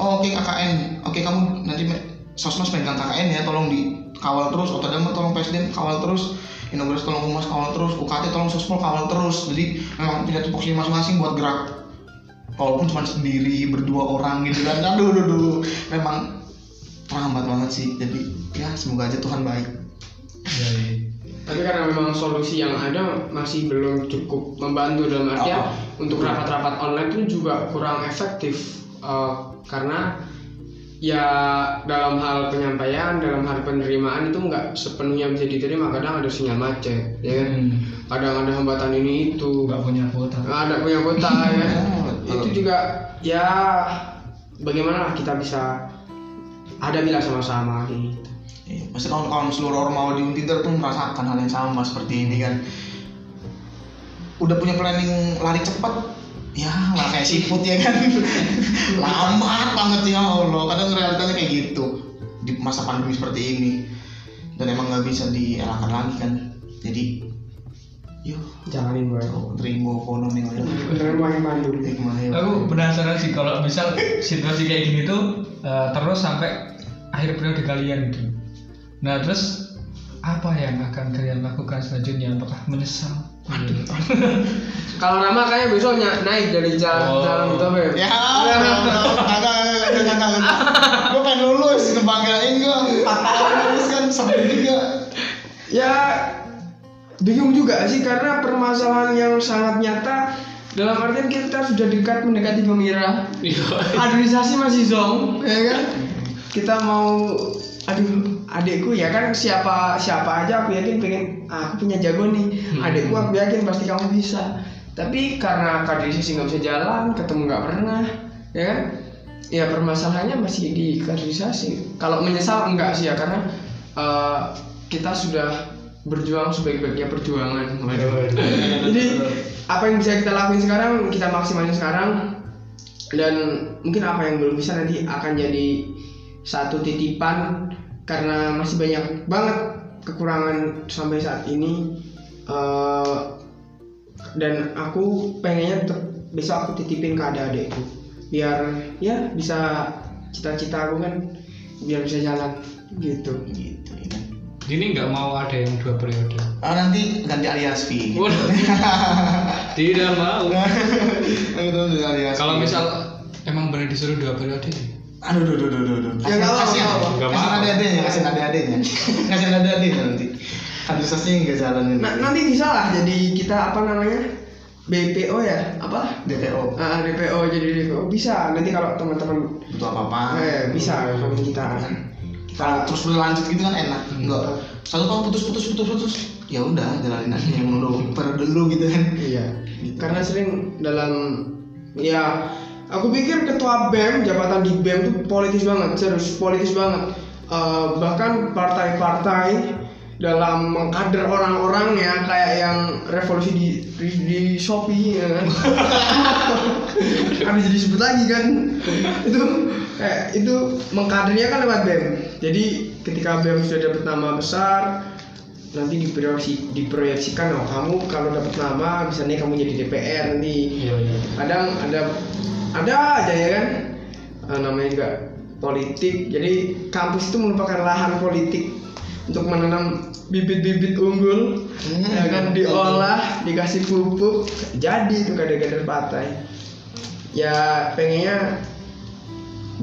oh, oke KKN oke kamu nanti me- sosmas pegang KKN ya tolong dikawal terus otodama tolong PSDM kawal terus inaugurasi tolong humas kawal terus UKT tolong sospol kawal terus jadi memang punya tupoksi masing-masing buat gerak walaupun cuma sendiri berdua orang gitu kan. Aduh aduh, aduh. memang terhambat banget sih. Jadi ya semoga aja Tuhan baik. Iya, iya. tapi karena memang solusi yang ada masih belum cukup membantu dalam artian Apa? untuk rapat-rapat online itu juga kurang efektif Eh, karena ya dalam hal penyampaian dalam hal penerimaan itu nggak sepenuhnya bisa diterima. Kadang ada sinyal macet ya kan? Hmm. kadang ada hambatan ini itu. Nggak punya kuota. Nggak ada punya kota ya. [LAUGHS] Oh, itu juga ya bagaimana lah kita bisa ada bila sama-sama gitu Iya, pasti kawan-kawan seluruh orang di Untider tuh merasakan hal yang sama seperti ini kan. Udah punya planning lari cepat, ya malah kayak siput ya kan. [LAUGHS] Lambat banget ya Allah. Kadang realitanya kayak gitu di masa pandemi seperti ini. Dan emang nggak bisa dielakkan lagi kan. Jadi, yuk, jalanin gue terima ekonomi aja. beneran Hikmah ya. aku penasaran sih kalau misal situasi kayak gini tuh eh, terus sampai akhir periode kalian gitu nah terus apa yang akan kalian lakukan selanjutnya apakah menyesal [LAUGHS] Kalau Rama kayaknya besok ny- naik dari jalan Oh. jalan itu Beb. Ya, kagak kagak kagak Gue pengen lulus, ngebanggain gue. 4 tahun lulus kan sampai juga. Ya bingung juga sih karena permasalahan yang sangat nyata dalam artian kita sudah dekat mendekati pemirah. Kaderisasi masih zong, ya kan? Kita mau aduh adikku ya kan siapa siapa aja aku yakin pengen ah, aku punya jago nih. Adikku aku yakin pasti kamu bisa. Tapi karena kaderisasi nggak bisa jalan ketemu nggak pernah ya kan? Ya permasalahannya masih di kaderisasi kalau menyesal enggak sih ya karena eh, kita sudah berjuang sebaik-baiknya perjuangan. [LAUGHS] Jadi apa yang bisa kita lakuin sekarang kita maksimalin sekarang. Dan mungkin apa yang belum bisa nanti akan jadi satu titipan karena masih banyak banget kekurangan sampai saat ini. Eh, dan aku pengennya tetap besok aku titipin ke adik-adikku. Biar ya bisa cita-cita aku kan biar bisa jalan. Gitu. Gitu ya. Ini nggak mau ada yang dua periode Ah, nanti ganti aliasvi. Waduh. [LAUGHS] tidak mau [LAUGHS] kalau misal emang benar disuruh dua periode Aduh, aduh, aduh, aduh, aduh. Ya, nggak apa-apa, Kasihan, nggak apa-apa. [LAUGHS] Nggak kasihan apa-apa. ada-adanya, kasihan ada-adanya. Kasihan ada-adanya nanti. Kaderisasinya nggak jalan ini. Nah, nanti bisa lah jadi kita apa namanya BPO ya apa DPO Ah, DPO jadi DPO bisa nanti kalau teman-teman butuh apa-apa. eh, bisa kalau kita terus berlanjut gitu kan enak. Enggak satu tahun putus putus putus putus ya udah jalanin aja yang dulu per dulu gitu kan. Iya. Karena sering dalam ya aku pikir ketua BEM jabatan di BEM itu politis banget serius politis banget. Eh, bahkan partai-partai dalam mengkader orang-orang ya kayak yang revolusi di di, di Shopee ya kan? Harus disebut lagi kan? Itu kayak itu mengkadernya kan lewat BEM jadi ketika BEM sudah dapat nama besar nanti diproyeksi diproyeksikan oh kamu kalau dapat nama bisa nih kamu jadi DPR nanti. Iya iya. Kadang ada ada aja ya kan? Eh, namanya juga politik. Jadi kampus itu merupakan lahan politik untuk menanam bibit-bibit unggul, Hmm. ya kan [LAUGHS] diolah, dikasih pupuk, jadi itu kader-kader partai. Ya pengennya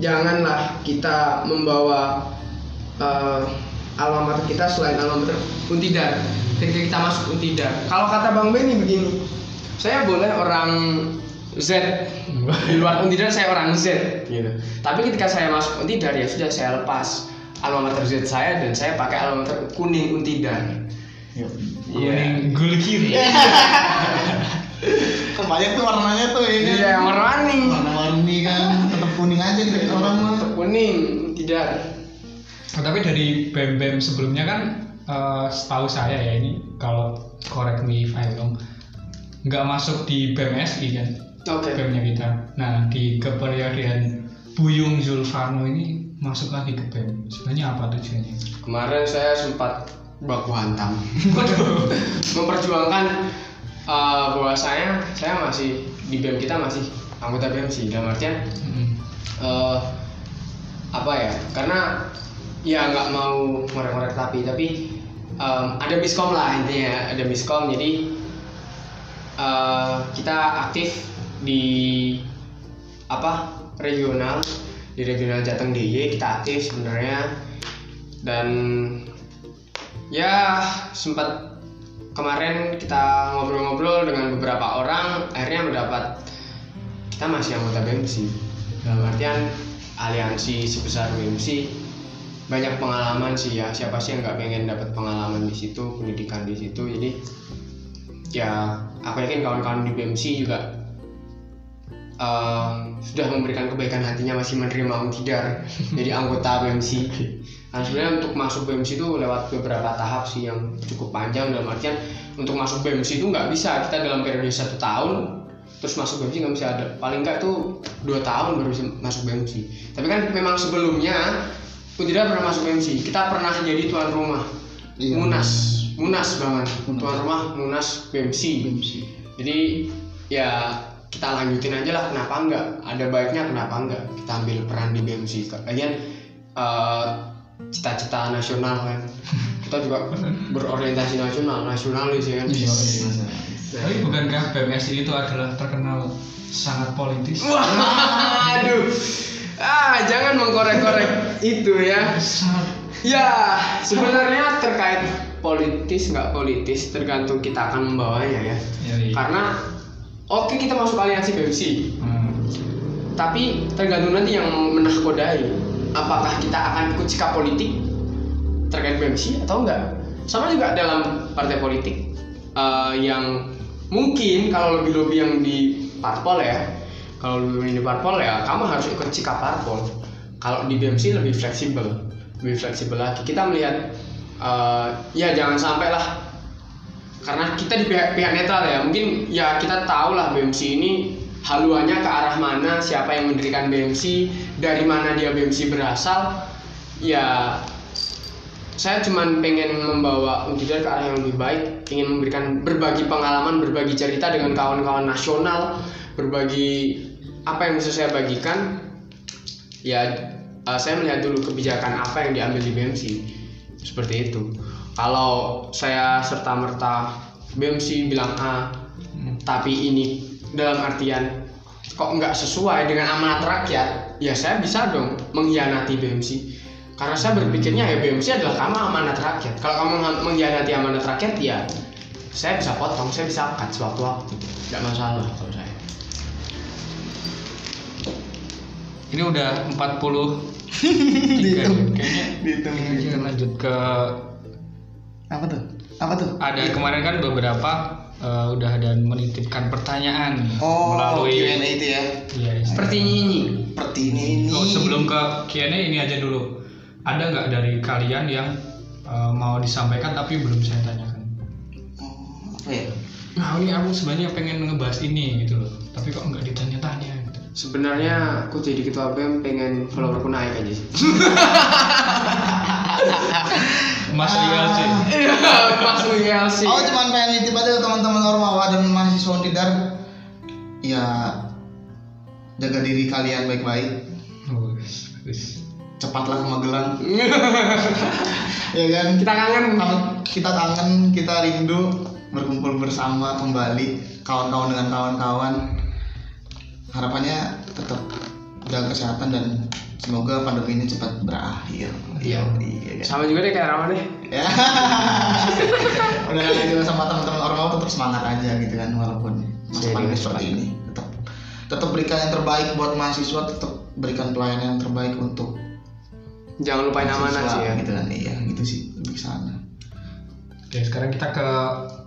janganlah kita membawa alma mater kita selain alma mater Untidar ketika kita masuk Untidar kalau kata Bang Benny begini saya boleh orang Z di luar Untidar saya orang Z gitu tapi ketika saya masuk Untidar ya sudah saya lepas alma mater Z saya dan saya pakai alma mater kuning Untidar Iya. kuning gul kiri. [LAUGHS] Kan banyak tuh warnanya tuh ya kan. iya yang warna-warni Warna-warni kan. Tetap kuning aja gitu orang mah. Tetap kuning Untidar Oh, tapi dari BEM BEM sebelumnya kan eh, setahu saya ya ini kalau correct me if I'm wrong nggak masuk di BMSI kan? Oke. BEM-nya kita. Nah di keperiodean Buyung Zulfarno ini masuk lagi ke BEM. Sebenarnya apa tujuannya? kemarin saya sempat baku hantam [LAUGHS] memperjuangkan uh, bahwa saya saya masih di BEM kita masih anggota BEM sih dalam artian Mm. eh, apa ya karena ya nggak mau ngorek-ngorek tapi tapi em, ada miskom lah intinya ada miskom jadi eh, kita aktif di apa regional di regional Jateng DIY kita aktif sebenarnya. Dan ya sempat kemarin kita ngobrol-ngobrol dengan beberapa orang akhirnya mendapat kita masih anggota BMC dalam artian aliansi sebesar BMC banyak pengalaman sih ya siapa sih yang nggak pengen dapat pengalaman di situ pendidikan di situ. Jadi ya aku yakin kawan-kawan di BMC juga eh, sudah memberikan kebaikan hatinya masih menerima tidar [LAUGHS] jadi anggota BMC Nah sebenarnya untuk masuk BMC itu lewat beberapa tahap sih yang cukup panjang dalam artian untuk masuk BMC itu nggak bisa. Kita dalam periode satu tahun terus masuk BMC nggak bisa ada. Paling nggak tuh dua tahun baru bisa masuk BMC tapi kan memang sebelumnya aku tidak pernah masuk BMC kita pernah jadi tuan rumah. Iya. Munas. Munas banget. Munas. tuan rumah Munas BMC jadi ya kita lanjutin aja lah kenapa enggak? Ada baiknya kenapa enggak? Kita ambil peran di BMC lagian eh, cita-cita nasional kan. Kita juga berorientasi nasional nasionalis ya kan? Iya. Tapi bukankah BMSI itu adalah terkenal sangat politis? wah aduh ah jangan mengkorek-korek itu ya. Ya sebenarnya terkait politis nggak politis tergantung kita akan membawanya ya. Ya, iya. karena oke kita masuk aliansi BMC Hmm. tapi tergantung nanti yang menahkodai apakah kita akan ikut sikap politik terkait BMC atau enggak? Sama juga dalam partai politik. Eh, yang mungkin kalau lebih lebih yang di parpol ya kalau lebih di parpol ya kamu harus ikut sikap parpol. Kalau di BMC lebih fleksibel lebih fleksibel lagi. Kita melihat eh, ya jangan sampai lah karena kita di pihak, pihak netral ya. Mungkin ya kita tahu lah BMC ini haluannya ke arah mana siapa yang mendirikan BMC dari mana dia BMC berasal. Ya saya cuman pengen membawa Untidar ke arah yang lebih baik ingin memberikan berbagi pengalaman berbagi cerita dengan kawan-kawan nasional berbagi apa yang bisa saya bagikan. Ya eh, saya melihat dulu kebijakan apa yang diambil di BMC seperti itu kalau saya serta merta BMC bilang A Hmm. tapi ini dalam artian kok nggak sesuai dengan amanat rakyat ya saya bisa dong mengkhianati BMC karena saya berpikirnya ya BMC adalah kamu amanat rakyat. Kalau kamu meng- mengkhianati amanat rakyat ya saya bisa potong saya bisa cut sewaktu-waktu. Nggak masalah kalau saya. Ini udah 40 [LAUGHS] tiga kayaknya kayaknya lanjut ke Apa tuh? Apa tuh? ada kemarin kan beberapa eh, udah ada menitipkan pertanyaan Oh, melalui Q&A itu ya. Iya, seperti ini Seperti ini. Oh, sebelum ke Q&A ini aja dulu. Ada nggak dari kalian yang eh, mau disampaikan tapi belum saya tanyakan? Oh, apa ya? Nah ini aku sebenarnya pengen ngebahas ini gitu loh, tapi kok nggak ditanya-tanya gitu. sebenarnya aku jadi ketua BEM pengen followerku naik aja sih [LAUGHS] Mas Rial sih. iya [LAUGHS] Mas sih. Aku cuma pengen nitip aja ke teman-teman Ormawa dan mahasiswa Untidar ya jaga diri kalian baik-baik. Oh, wis, wis. cepatlah ke Magelang. [LAUGHS] Ya kan? Kita kangen. Kangen- kita kangen kita rindu berkumpul bersama kembali kawan-kawan dengan kawan-kawan. Harapannya tetap jaga kesehatan dan semoga pandemi ini cepat berakhir Iya. iya kan? Sama juga deh kayak Rama deh. ya [LAUGHS] udah gitu sama teman-teman orang tetap semangat aja gitu kan walaupun masa Sharing pandemi aja. seperti ini tetap tetap berikan yang terbaik buat mahasiswa tetap berikan pelayanan yang terbaik untuk Jangan lupain amanah sih ya. gitu kan iya gitu sih lebih sana Oke, sekarang kita ke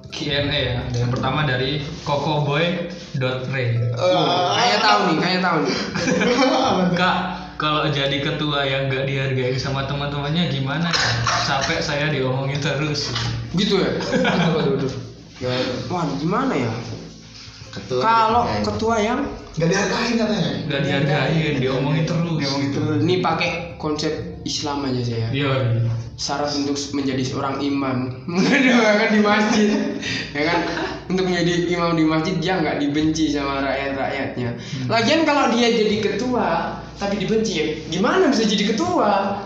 Q&A ya. Dan yang pertama dari kokoboy.re. Kayaknya tahu nih, kayaknya tahu nih. [LAUGHS] Kak, kalau jadi ketua yang nggak dihargai sama teman-temannya gimana ya? Capek saya diomongin terus. Gitu ya. [LAUGHS] Aduh, aduh, aduh. Wah, gimana ya? ketua Kalau dihargai. ketua yang nggak dihargain katanya Nggak dihargain, diomongin terus. diomongin terus ini pakai konsep Islam aja saya. Iya. Syarat untuk menjadi seorang imam [LAUGHS] kan di masjid, ya kan? Untuk menjadi imam di masjid dia nggak dibenci sama rakyat-rakyatnya. Lagian kalau dia jadi ketua tapi dibenci, ya gimana bisa jadi ketua?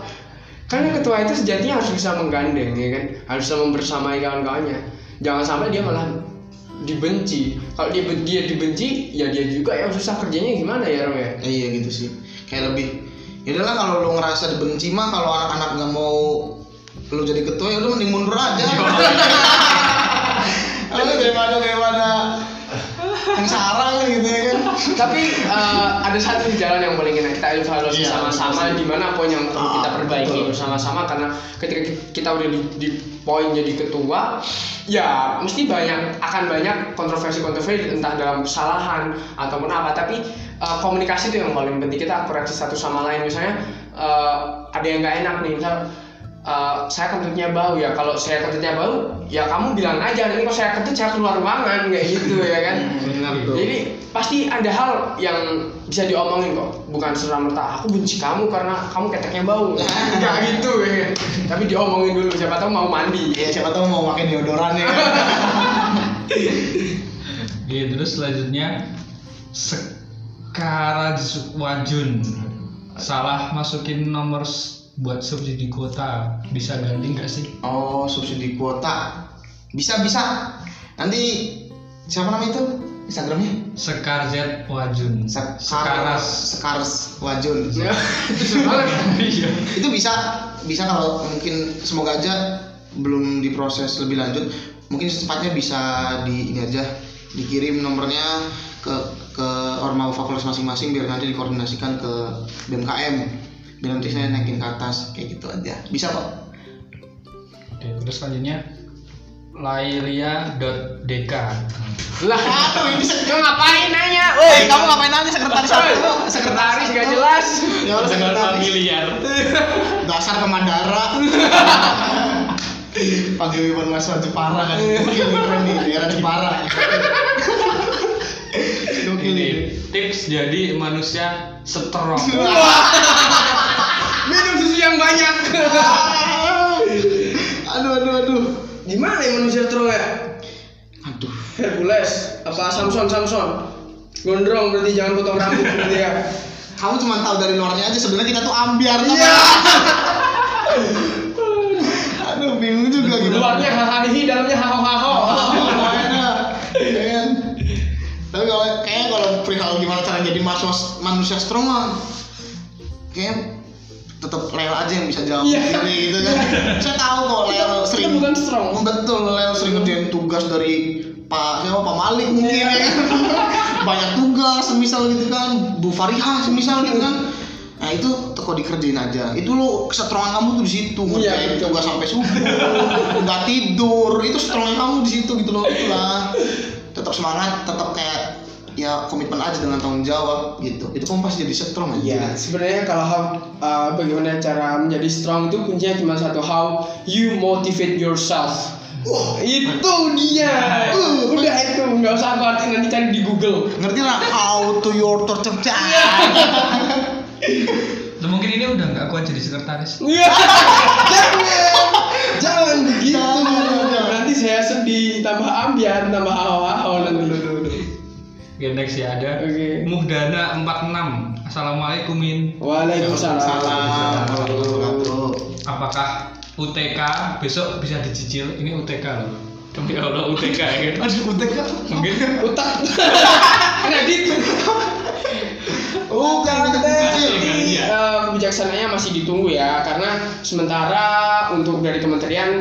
Karena ketua itu sejatinya harus bisa menggandeng, ya kan? Harus bisa membersamai kawan-kawannya. Jangan sampai dia malah dibenci. Kalau dia dia dibenci, ya dia juga yang susah kerjanya gimana ya, Rom ya? Eh, iya gitu sih kayak lebih ya udahlah kalau lu ngerasa dibenci mah kalau anak-anak nggak mau lu jadi ketua ya udah mending mundur aja. Aduh, daripada daripada yang sarang gitu ya kan. Tapi eh, ada satu jalan yang paling enak kita evaluasi Iya, sama-sama di mana poin yang perlu kita Ah, perbaiki betul. bersama-sama karena ketika kita udah di, di poin jadi ketua ya mesti banyak akan banyak kontroversi-kontroversi entah dalam kesalahan ataupun apa. Tapi eh, komunikasi itu yang paling penting. Kita koreksi satu sama lain. Misalnya eh, ada yang nggak enak nih misal eh, saya kentutnya bau ya. Kalau saya kentutnya bau ya kamu bilang aja. Nanti kalau saya kentut saya keluar ruangan kayak gitu ya kan? Benar tuh. jadi pasti ada hal yang bisa diomongin kok. Bukan serta merta aku benci kamu karena kamu keteknya bau. [LAUGHS] Nggak gitu ya. Tapi diomongin dulu. Siapa tahu mau mandi. Ya siapa tahu mau pakai deodoran ya. Kan [LAUGHS] Oke, terus selanjutnya. Sekara Wajun. Salah masukin nomor buat subsidi kuota bisa ganti nggak sih? oh subsidi kuota bisa bisa nanti siapa nama itu instagramnya Sekar Z Wajun. Sekar Sekaras. Sekars Wajun ya itu [LAUGHS] Iya. itu bisa bisa kalau mungkin semoga aja belum diproses lebih lanjut mungkin secepatnya bisa di ini aja dikirim nomornya ke ke ormawa fakultas masing-masing biar nanti dikoordinasikan ke BMKM biar nanti saya naikin ke atas kayak gitu aja bisa kok Oke, terus selanjutnya lailia.dk. lah Aduh, ini lu ngapain nanya Eh, kamu ngapain aja sekretaris aku? sekretaris gak jelas Ya Allah, Dengan sekretaris. familiar. Dasar kemandara. Panggil Iwan Mas Jepara kan. [LAUGHS] Keren nih, daerah Jepara. Ini tips jadi manusia strong. Minum susu yang banyak [LAUGHS] Aduh, aduh, aduh. gimana ya manusia strong ya Aduh. Hercules apa Samson Samson gondrong berarti jangan potong rambut berarti ya Kamu cuma tahu dari luarnya aja sebenarnya kita tuh ambiar Iya. [LAUGHS] Aduh, bingung juga gitu. luarnya hahaha dalamnya haho? [LAUGHS] Tapi kalau kayaknya kalau perihal gimana cara jadi manusia, manusia strong mah kayaknya tetap Lel aja yang bisa jawab Iya. ini gitu kan. Saya tahu kok Lel sering kita bukan strong. Oh, betul, Lel sering ngerjain tugas dari Pak siapa Pak Malik mungkin Iya. ya kan. [LAUGHS] Banyak tugas semisal gitu kan, Bu Farihah semisal gitu kan. Nah itu teko dikerjain aja. Itu lo kesetrongan kamu tuh di situ Iya, ngerjain betul. tugas sampai subuh, nggak tidur. Itu setrongan kamu di situ gitu loh. Itulah. Tetap semangat, tetap kayak ya komitmen aja dengan tanggung jawab gitu. Itu kamu pasti jadi strong aja. Iya, sebenarnya kalau how, uh, bagaimana cara menjadi strong itu kuncinya cuma satu how you motivate yourself. Wah, itu dia. Uh, udah itu nggak usah aku artiin nanti cari di Google. Ngerti lah how to your torture Loh, mungkin ini udah nggak kuat jadi sekretaris. Iya. jangan, jangan begitu. Nanti saya sedih, tambah ambiar, tambah haho nanti. Oke, next ya ada Oke. Muhdana 46 Assalamualaikum Min Waalaikumsalam. Apakah UTK besok bisa dicicil? Ini UTK loh Demi Allah UTK ya kan? Aduh, kan? Mungkin Utak. Kredit. Bukan Kecil. Jadi eh, kebijaksanaannya masih ditunggu ya karena sementara untuk dari kementerian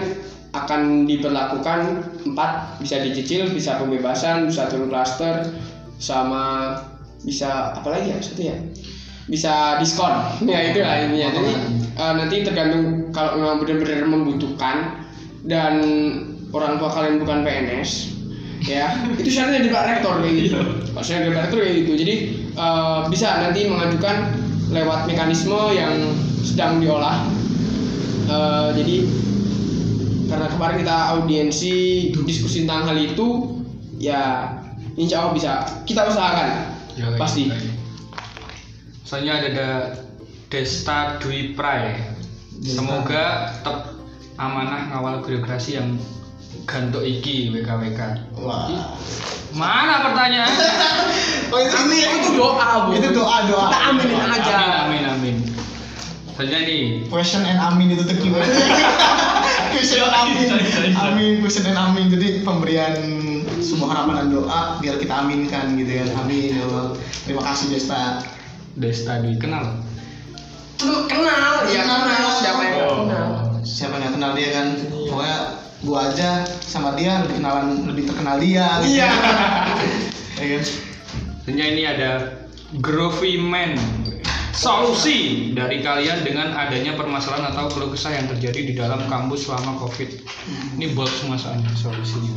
akan diberlakukan empat bisa dicicil, bisa pembebasan, bisa turun klaster, sama bisa apa lagi ya satu ya bisa diskon. [LAUGHS] Ya itu lah intinya. Jadi eh, nanti tergantung kalau memang benar-benar membutuhkan dan orang tua kalian bukan PNS ya [LAUGHS] itu syaratnya di Pak Rektor kayak gitu. Pak syaratnya di Pak Rektor kayak gitu. Jadi eh, bisa nanti mengajukan lewat mekanisme yang sedang diolah. Eh, jadi karena kemarin kita audiensi diskusi tentang hal itu ya insya Allah bisa kita usahakan Ya, pasti Soalnya ada da- Desta Dwi Prai Semoga tetap amanah ngawal birokrasi yang gantuk iki WKWK Wah. Mana pertanyaan? Oh, [LAUGHS] itu ini itu doa bu Itu doa doa. kita aminin aja Amin amin amin Soalnya nih Question and amin itu gimana? [LAUGHS] question and amin. Amin, question and amin. Jadi pemberian semua harapan dan doa biar kita aminkan gitu ya. Amin ya Allah. Terima kasih Desta. Desta Dwi kenal? Lu kenal ya kenal siapa yang nggak kenal Siapa yang kenal dia kan? Pokoknya gua aja sama dia lebih kenalan lebih terkenal dia. gitu. Iya. [LAUGHS] Ya kan? Ini ada Groovy Man Solusi dari kalian dengan adanya permasalahan atau keluh kesah yang terjadi di dalam kampus selama COVID. Ini buat semua soalnya solusinya.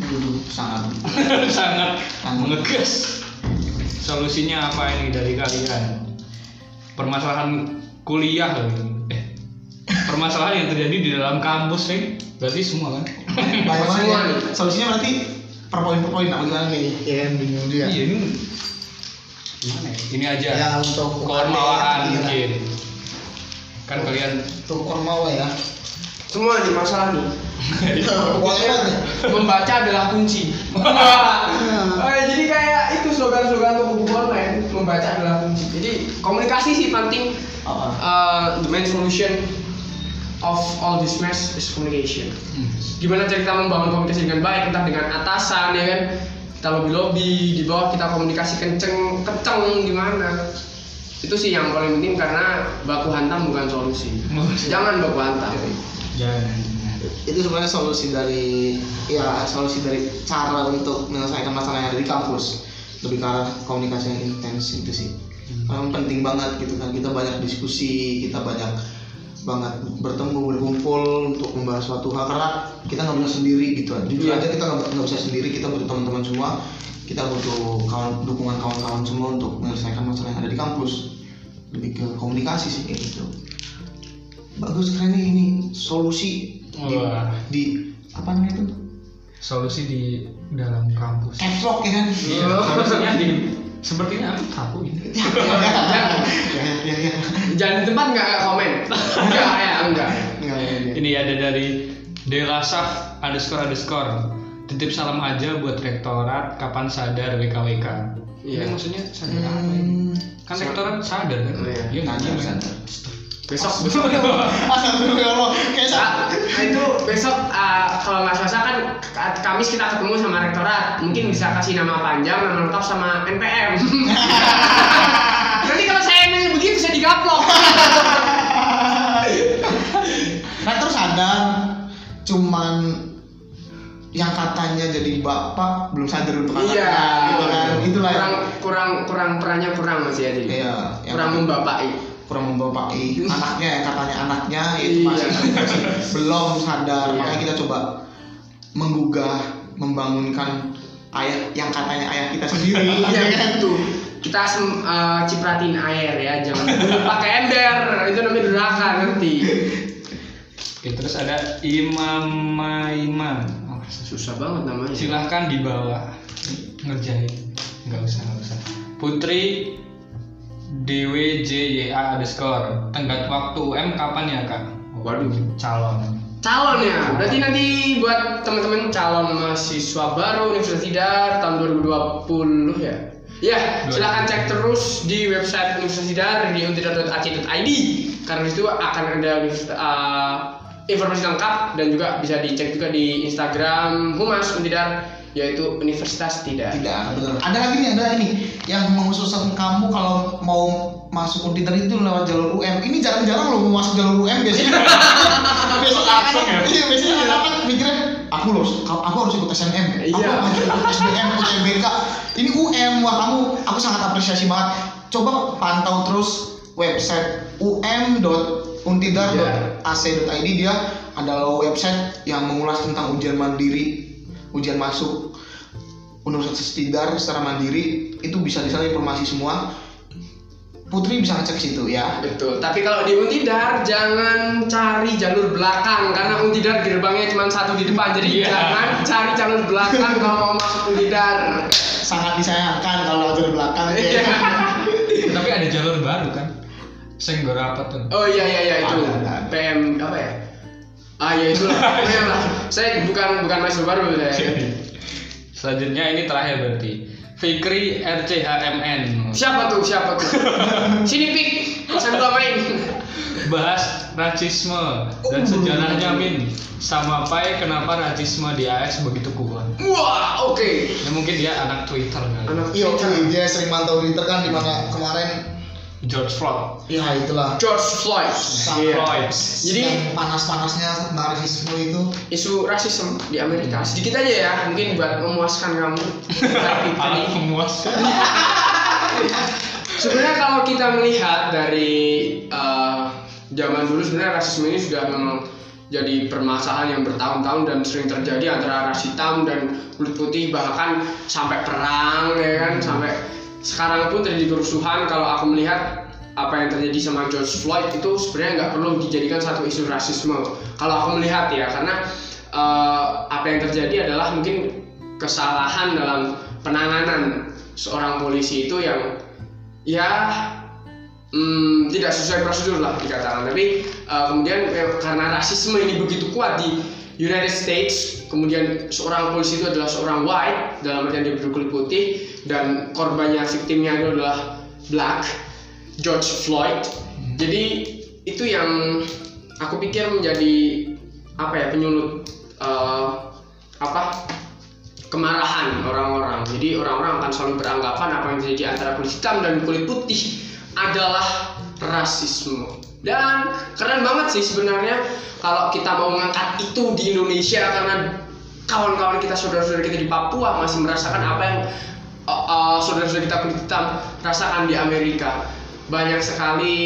Dulu [LAUGHS] sangat sangat mengegas solusinya apa ini dari kalian permasalahan kuliah eh permasalahan yang terjadi di dalam kampus nih berarti semua kan [LAUGHS] banyak ya. Solusinya berarti per poin per poin apa gimana nih? Ya bingung juga. iya ini gimana ya ini aja Ya untuk kehormatan Iya. mungkin kan kalian Untuk kormawa ya. Semua nih masalah nih. [LAUGHS] Uangnya nih. membaca adalah kunci. [LAUGHS] Eh, jadi kayak itu slogan-slogan untuk buku online membaca adalah kunci. Jadi komunikasi sih penting? Uh, the main solution of all this mess is communication. Gimana cara kita membangun komunikasi dengan baik entah dengan atasan ya kan? Kita lobby lobby di bawah kita komunikasi kenceng kenceng gimana? Itu sih yang paling penting karena baku hantam bukan solusi. Jangan baku hantam jangan itu sebenarnya solusi dari ya solusi dari cara untuk menyelesaikan masalah yang ada di kampus. Lebih ke arah komunikasi yang intens itu sih. Karena penting banget gitu kan. Kita banyak diskusi kita banyak banget bertemu berkumpul untuk membahas suatu hal. Karena kita nggak bisa sendiri gitu. Jujur Iya. aja kita nggak nggak bisa sendiri. Kita butuh teman-teman semua. Kita butuh kawan dukungan kawan-kawan semua untuk menyelesaikan masalah yang ada di kampus. Lebih ke komunikasi sih kayak gitu bagus keren nih ini solusi di, Wah. di apa namanya itu? Solusi di dalam kampus. Caps lock ya kan? Iya [LAUGHS] solusinya di sepertinya aku tahu ini. [LAUGHS] [LAUGHS] Ya ya ya. Ya. Jangan di tempat nggak komen? Enggak ya enggak Nggak, ya, ya. ini ada dari Delasaf underscore underscore. Titip salam aja buat rektorat kapan sadar WKWK Iya. ini maksudnya sadar apa ini? Hmm. kan rektorat sadar kan? Oh, iya. iya nggak Sadar, sih, men? sadar. besok. [LAUGHS] Besok. Astagfirullah. Kayak Ah, itu besok ah, kalau nggak selesai kan Kamis kita ketemu sama rektorat. Mungkin bisa kasih nama panjang nama lengkap sama NPM [LAUGHS] nanti kalau saya nanya begitu saya digaplok. [LAUGHS] Rektor sadar cuman yang katanya jadi bapak belum sadar untuk anaknya iya gitu kan? itulah kurang kurang kurang perannya kurang masih ya jadi iya kurang membapai kurang membapai anaknya yang katanya anaknya itu masih, Iya. masih belum sadar. Iya. makanya kita coba menggugah membangunkan ayah yang katanya ayah kita sendiri iya [LAUGHS] ya kan? Gitu kita sem- eh, cipratin air ya jangan pakai ember. Itu namanya durhaka nanti Oke, terus ada Imam Maiman. Oh, susah banget namanya. Silahkan di bawah. Ngerjain. Nggak usah nggak usah. Putri DWJYA underscore tenggat waktu UM kapan ya kak? Waduh. calon. Calon ya? Berarti nanti buat teman-teman calon mahasiswa baru Universitas Tidar tahun 2020 ya? Ya silahkan cek terus di website Universitas Tidar di untidar.ac.id karena di situ akan ada uh, informasi lengkap dan juga bisa dicek juga di Instagram Humas Untidar yaitu Universitas Tidar tidak benar ada lagi nih ada lagi nih yang mengusulkan kamu kalau mau masuk Untider itu lewat jalur UM ini jarang-jarang loh mau masuk jalur UM biasanya. [LAUGHS] Biasanya Langsung. ya? iya biasanya anak mikirnya aku harus aku harus ikut SNM aku Iya. harus ikut SBM UTBK ini UM wah kamu aku sangat apresiasi banget. Coba pantau terus website um.untidar.ac.id dia adalah website yang mengulas tentang ujian mandiri ujian masuk Universitas Tidar secara mandiri itu bisa di sana informasi semua Putri bisa ngecek situ ya Betul, tapi kalau di Untidar jangan cari jalur belakang karena Untidar gerbangnya cuma satu di depan jadi Iya. jangan cari jalur belakang kalau mau masuk Untidar. sangat disayangkan kalau jalur belakang Iya. ya. [LAUGHS] tapi ada jalur baru kan Senggor apa tuh Oh iya iya iya itu Ada, ada. PM apa ya? Ah ya itulah. Pokoknya [LAUGHS] lah. Saya bukan bukan mahasiswa baru saya. selanjutnya ini terakhir berarti Fikri RCHMN Siapa tuh? Siapa tuh? [LAUGHS] Sini pik, kosan gua main. bahas rasisme dan sejarahnya Min sama Pai kenapa rasisme di AS begitu kuat Wah, oke. ya mungkin dia anak Twitter kali Anak Iya, Twitter. cuy, dia sering mantau Twitter kan di mana kemarin George Floyd. Ya itulah. George Floyd. Sam Iya. Floyd. Jadi panas-panasnya rasisme itu. Isu rasisme di Amerika. Sedikit aja ya mungkin buat memuaskan kamu. [LAUGHS] Tapi paling memuaskan [LAUGHS] sebenarnya kalau kita melihat dari eh, zaman dulu sebenarnya rasisme ini sudah memang jadi permasalahan yang bertahun-tahun dan sering terjadi antara ras hitam dan kulit putih bahkan sampai perang ya kan sampai sekarang pun terjadi kerusuhan. Kalau aku melihat apa yang terjadi sama George Floyd itu sebenarnya nggak perlu dijadikan satu isu rasisme. Kalau aku melihat ya karena eh, apa yang terjadi adalah mungkin kesalahan dalam penanganan seorang polisi itu yang ya hmm, tidak sesuai prosedur lah dikatakan. Tapi uh, kemudian eh, karena rasisme ini begitu kuat di United States kemudian seorang polisi itu adalah seorang white dalam artian dia berkulit putih dan korbannya victimnya itu adalah black George Floyd jadi itu yang aku pikir menjadi apa ya penyulut uh, apa kemarahan orang-orang. Jadi orang-orang akan selalu beranggapan apa yang terjadi antara kulit hitam dan kulit putih adalah rasisme. Dan keren banget sih sebenarnya kalau kita mau mengangkat itu di Indonesia karena kawan-kawan kita saudara-saudara kita di Papua masih merasakan apa yang uh, uh, saudara-saudara kita kulit hitam rasakan di Amerika. Banyak sekali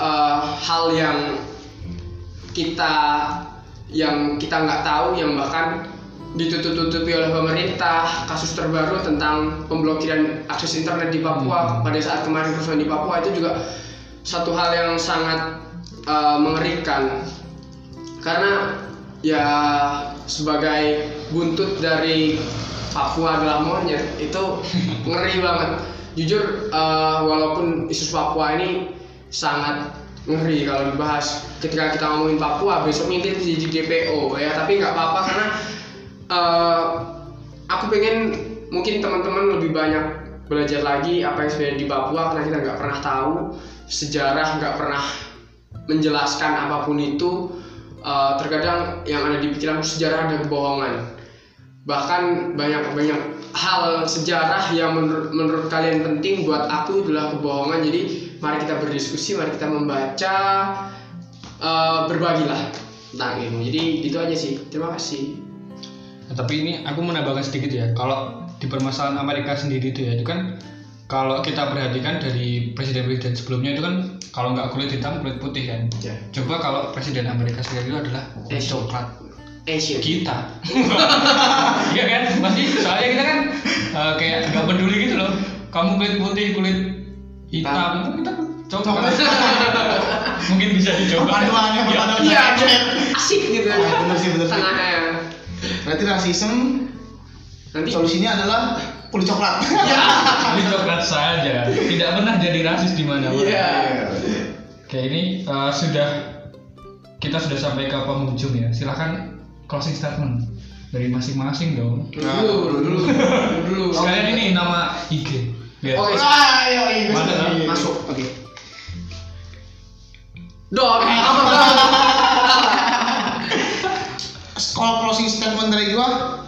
uh, hal yang kita yang kita nggak tahu yang bahkan ditutup-tutupi oleh pemerintah kasus terbaru tentang pemblokiran akses internet di Papua pada saat kemarin kerusuhan di Papua itu juga satu hal yang sangat uh, mengerikan. Karena ya sebagai buntut dari Papua adalah monyet itu [LAUGHS] ngeri banget. Jujur uh, walaupun isu Papua ini sangat ngeri kalau dibahas. Ketika kita ngomongin Papua besok mungkin jadi DPO ya. Tapi nggak apa-apa karena eh, aku pengen mungkin teman-teman lebih banyak belajar lagi apa yang sebenarnya di Papua karena kita nggak pernah tahu sejarah nggak pernah menjelaskan apa pun itu Eh, terkadang yang ada di pikiranku sejarah ada kebohongan. Bahkan banyak banyak hal sejarah yang menurut, menurut kalian penting buat aku adalah kebohongan. Jadi mari kita berdiskusi mari kita membaca eh, berbagilah tentang ilmu. Jadi gitu aja sih. Terima kasih. Nah, tapi ini aku menambahkan sedikit ya. Kalau di permasalahan Amerika sendiri itu ya itu kan kalau kita perhatikan dari presiden-presiden sebelumnya itu kan kalau nggak kulit hitam kulit putih kan. Ya. coba kalau presiden Amerika Serikat itu adalah kulit coklat Asian kita. [LAUGHS] Iya kan? Pasti soalnya kita kan eh, kayak nggak peduli gitu loh. Kamu kulit putih kulit hitam itu kita coklat [LAUGHS] mungkin bisa dicoba. Perpaduannya, Iya. perpaduan. iya. Biar asik gitu. Oh, bener sih, bener sih. tengahnya berarti rasisme nanti solusinya adalah kulit coklat ya kulit coklat saja tidak pernah jadi rasis di mana iya Oke ini eh, sudah kita sudah sampai ke penghujung ya. Silahkan closing statement dari masing-masing dong. dulu dulu dulu dulu [LAUGHS] Sekalian ini nama IG. Biar oke Ah, ayo Mana, sudah. Nak? masuk oke dok apa [LAUGHS] Kalau closing statement dari gua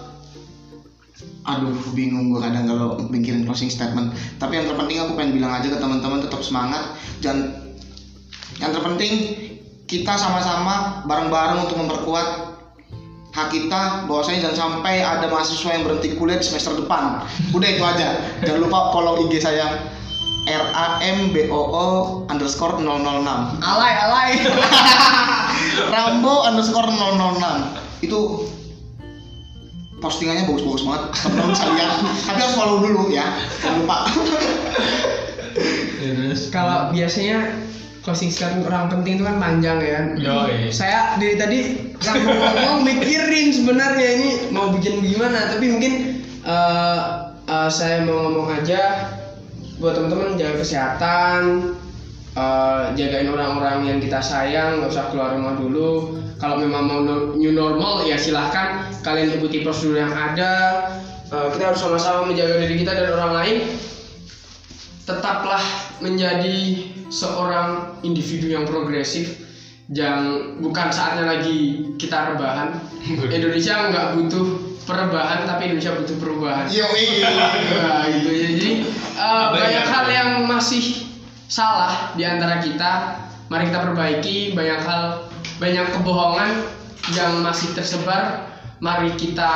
Aduh, bingung gua kadang kalau mikirin closing statement. Tapi yang terpenting aku pengen bilang aja ke teman-teman tetap semangat dan yang terpenting kita sama-sama bareng-bareng untuk memperkuat hak kita bahwasanya jangan sampai ada mahasiswa yang berhenti kuliah di semester depan. Udah itu aja. Jangan lupa follow IG saya R A M B O O underscore 006 alay alay [LAUGHS] Rambo underscore 006 itu postingannya bagus-bagus banget. [LAUGHS] Teman-teman bisa lihat tapi harus follow dulu ya. Jangan lupa. [LAUGHS] Ya, kalau biasanya closing statement orang penting itu kan panjang ya. Yoi. saya dari tadi mau ngomong [LAUGHS] mikirin sebenarnya ini mau bikin gimana. Tapi mungkin eh, eh, saya mau ngomong aja. Buat teman-teman jaga kesehatan eh, jagain orang-orang yang kita sayang nggak usah keluar rumah dulu. Kalau memang mau new normal ya silahkan. Kalian ikuti prosedur yang ada. Eh, kita harus sama-sama menjaga diri kita dan orang lain. Tetaplah menjadi seorang individu yang progresif yang bukan saatnya lagi kita rebahan. [LAUGHS] Indonesia nggak butuh perubahan tapi Indonesia butuh perubahan. Yo Nah, gitu. Jadi uh, banyak ya? hal yang masih salah di antara kita. Mari kita perbaiki banyak hal, banyak kebohongan yang masih tersebar. Mari kita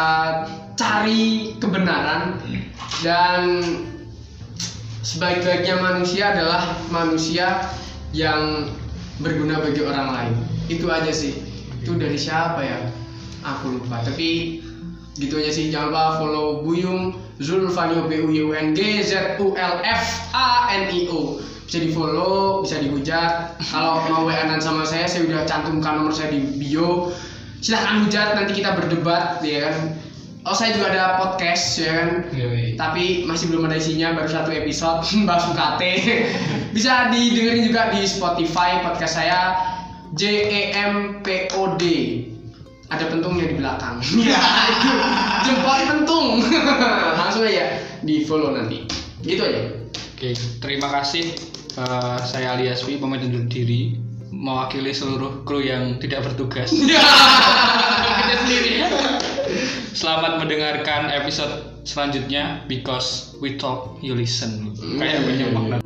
cari kebenaran dan sebaik-baiknya manusia adalah manusia yang berguna bagi orang lain. Itu aja sih. Itu dari siapa ya? Aku lupa. Tapi gitu aja sih. Jangan lupa follow Buyung Zulfanio B U Y U N G Z U L F A N I O. Bisa di follow, bisa dihujat. Kalau mau WA sama saya, saya udah cantumkan nomor saya di bio. Silahkan hujat, nanti kita berdebat, ya kan. Oh saya juga ada podcast, ya kan Yoi. tapi masih belum ada isinya baru satu episode [LAUGHS] bahas UKT bisa didengerin juga di Spotify podcast saya J E M P O D ada pentungnya di belakang [LAUGHS] ya itu jempol pentung [LAUGHS] langsung aja di follow nanti gitu aja Oke, terima kasih. Eh, saya Aliaswi, pamit undur diri, mewakili seluruh kru yang tidak bertugas. [LAUGHS] kita sendiri Selamat mendengarkan episode selanjutnya because we talk you listen. Kayak banyak makna.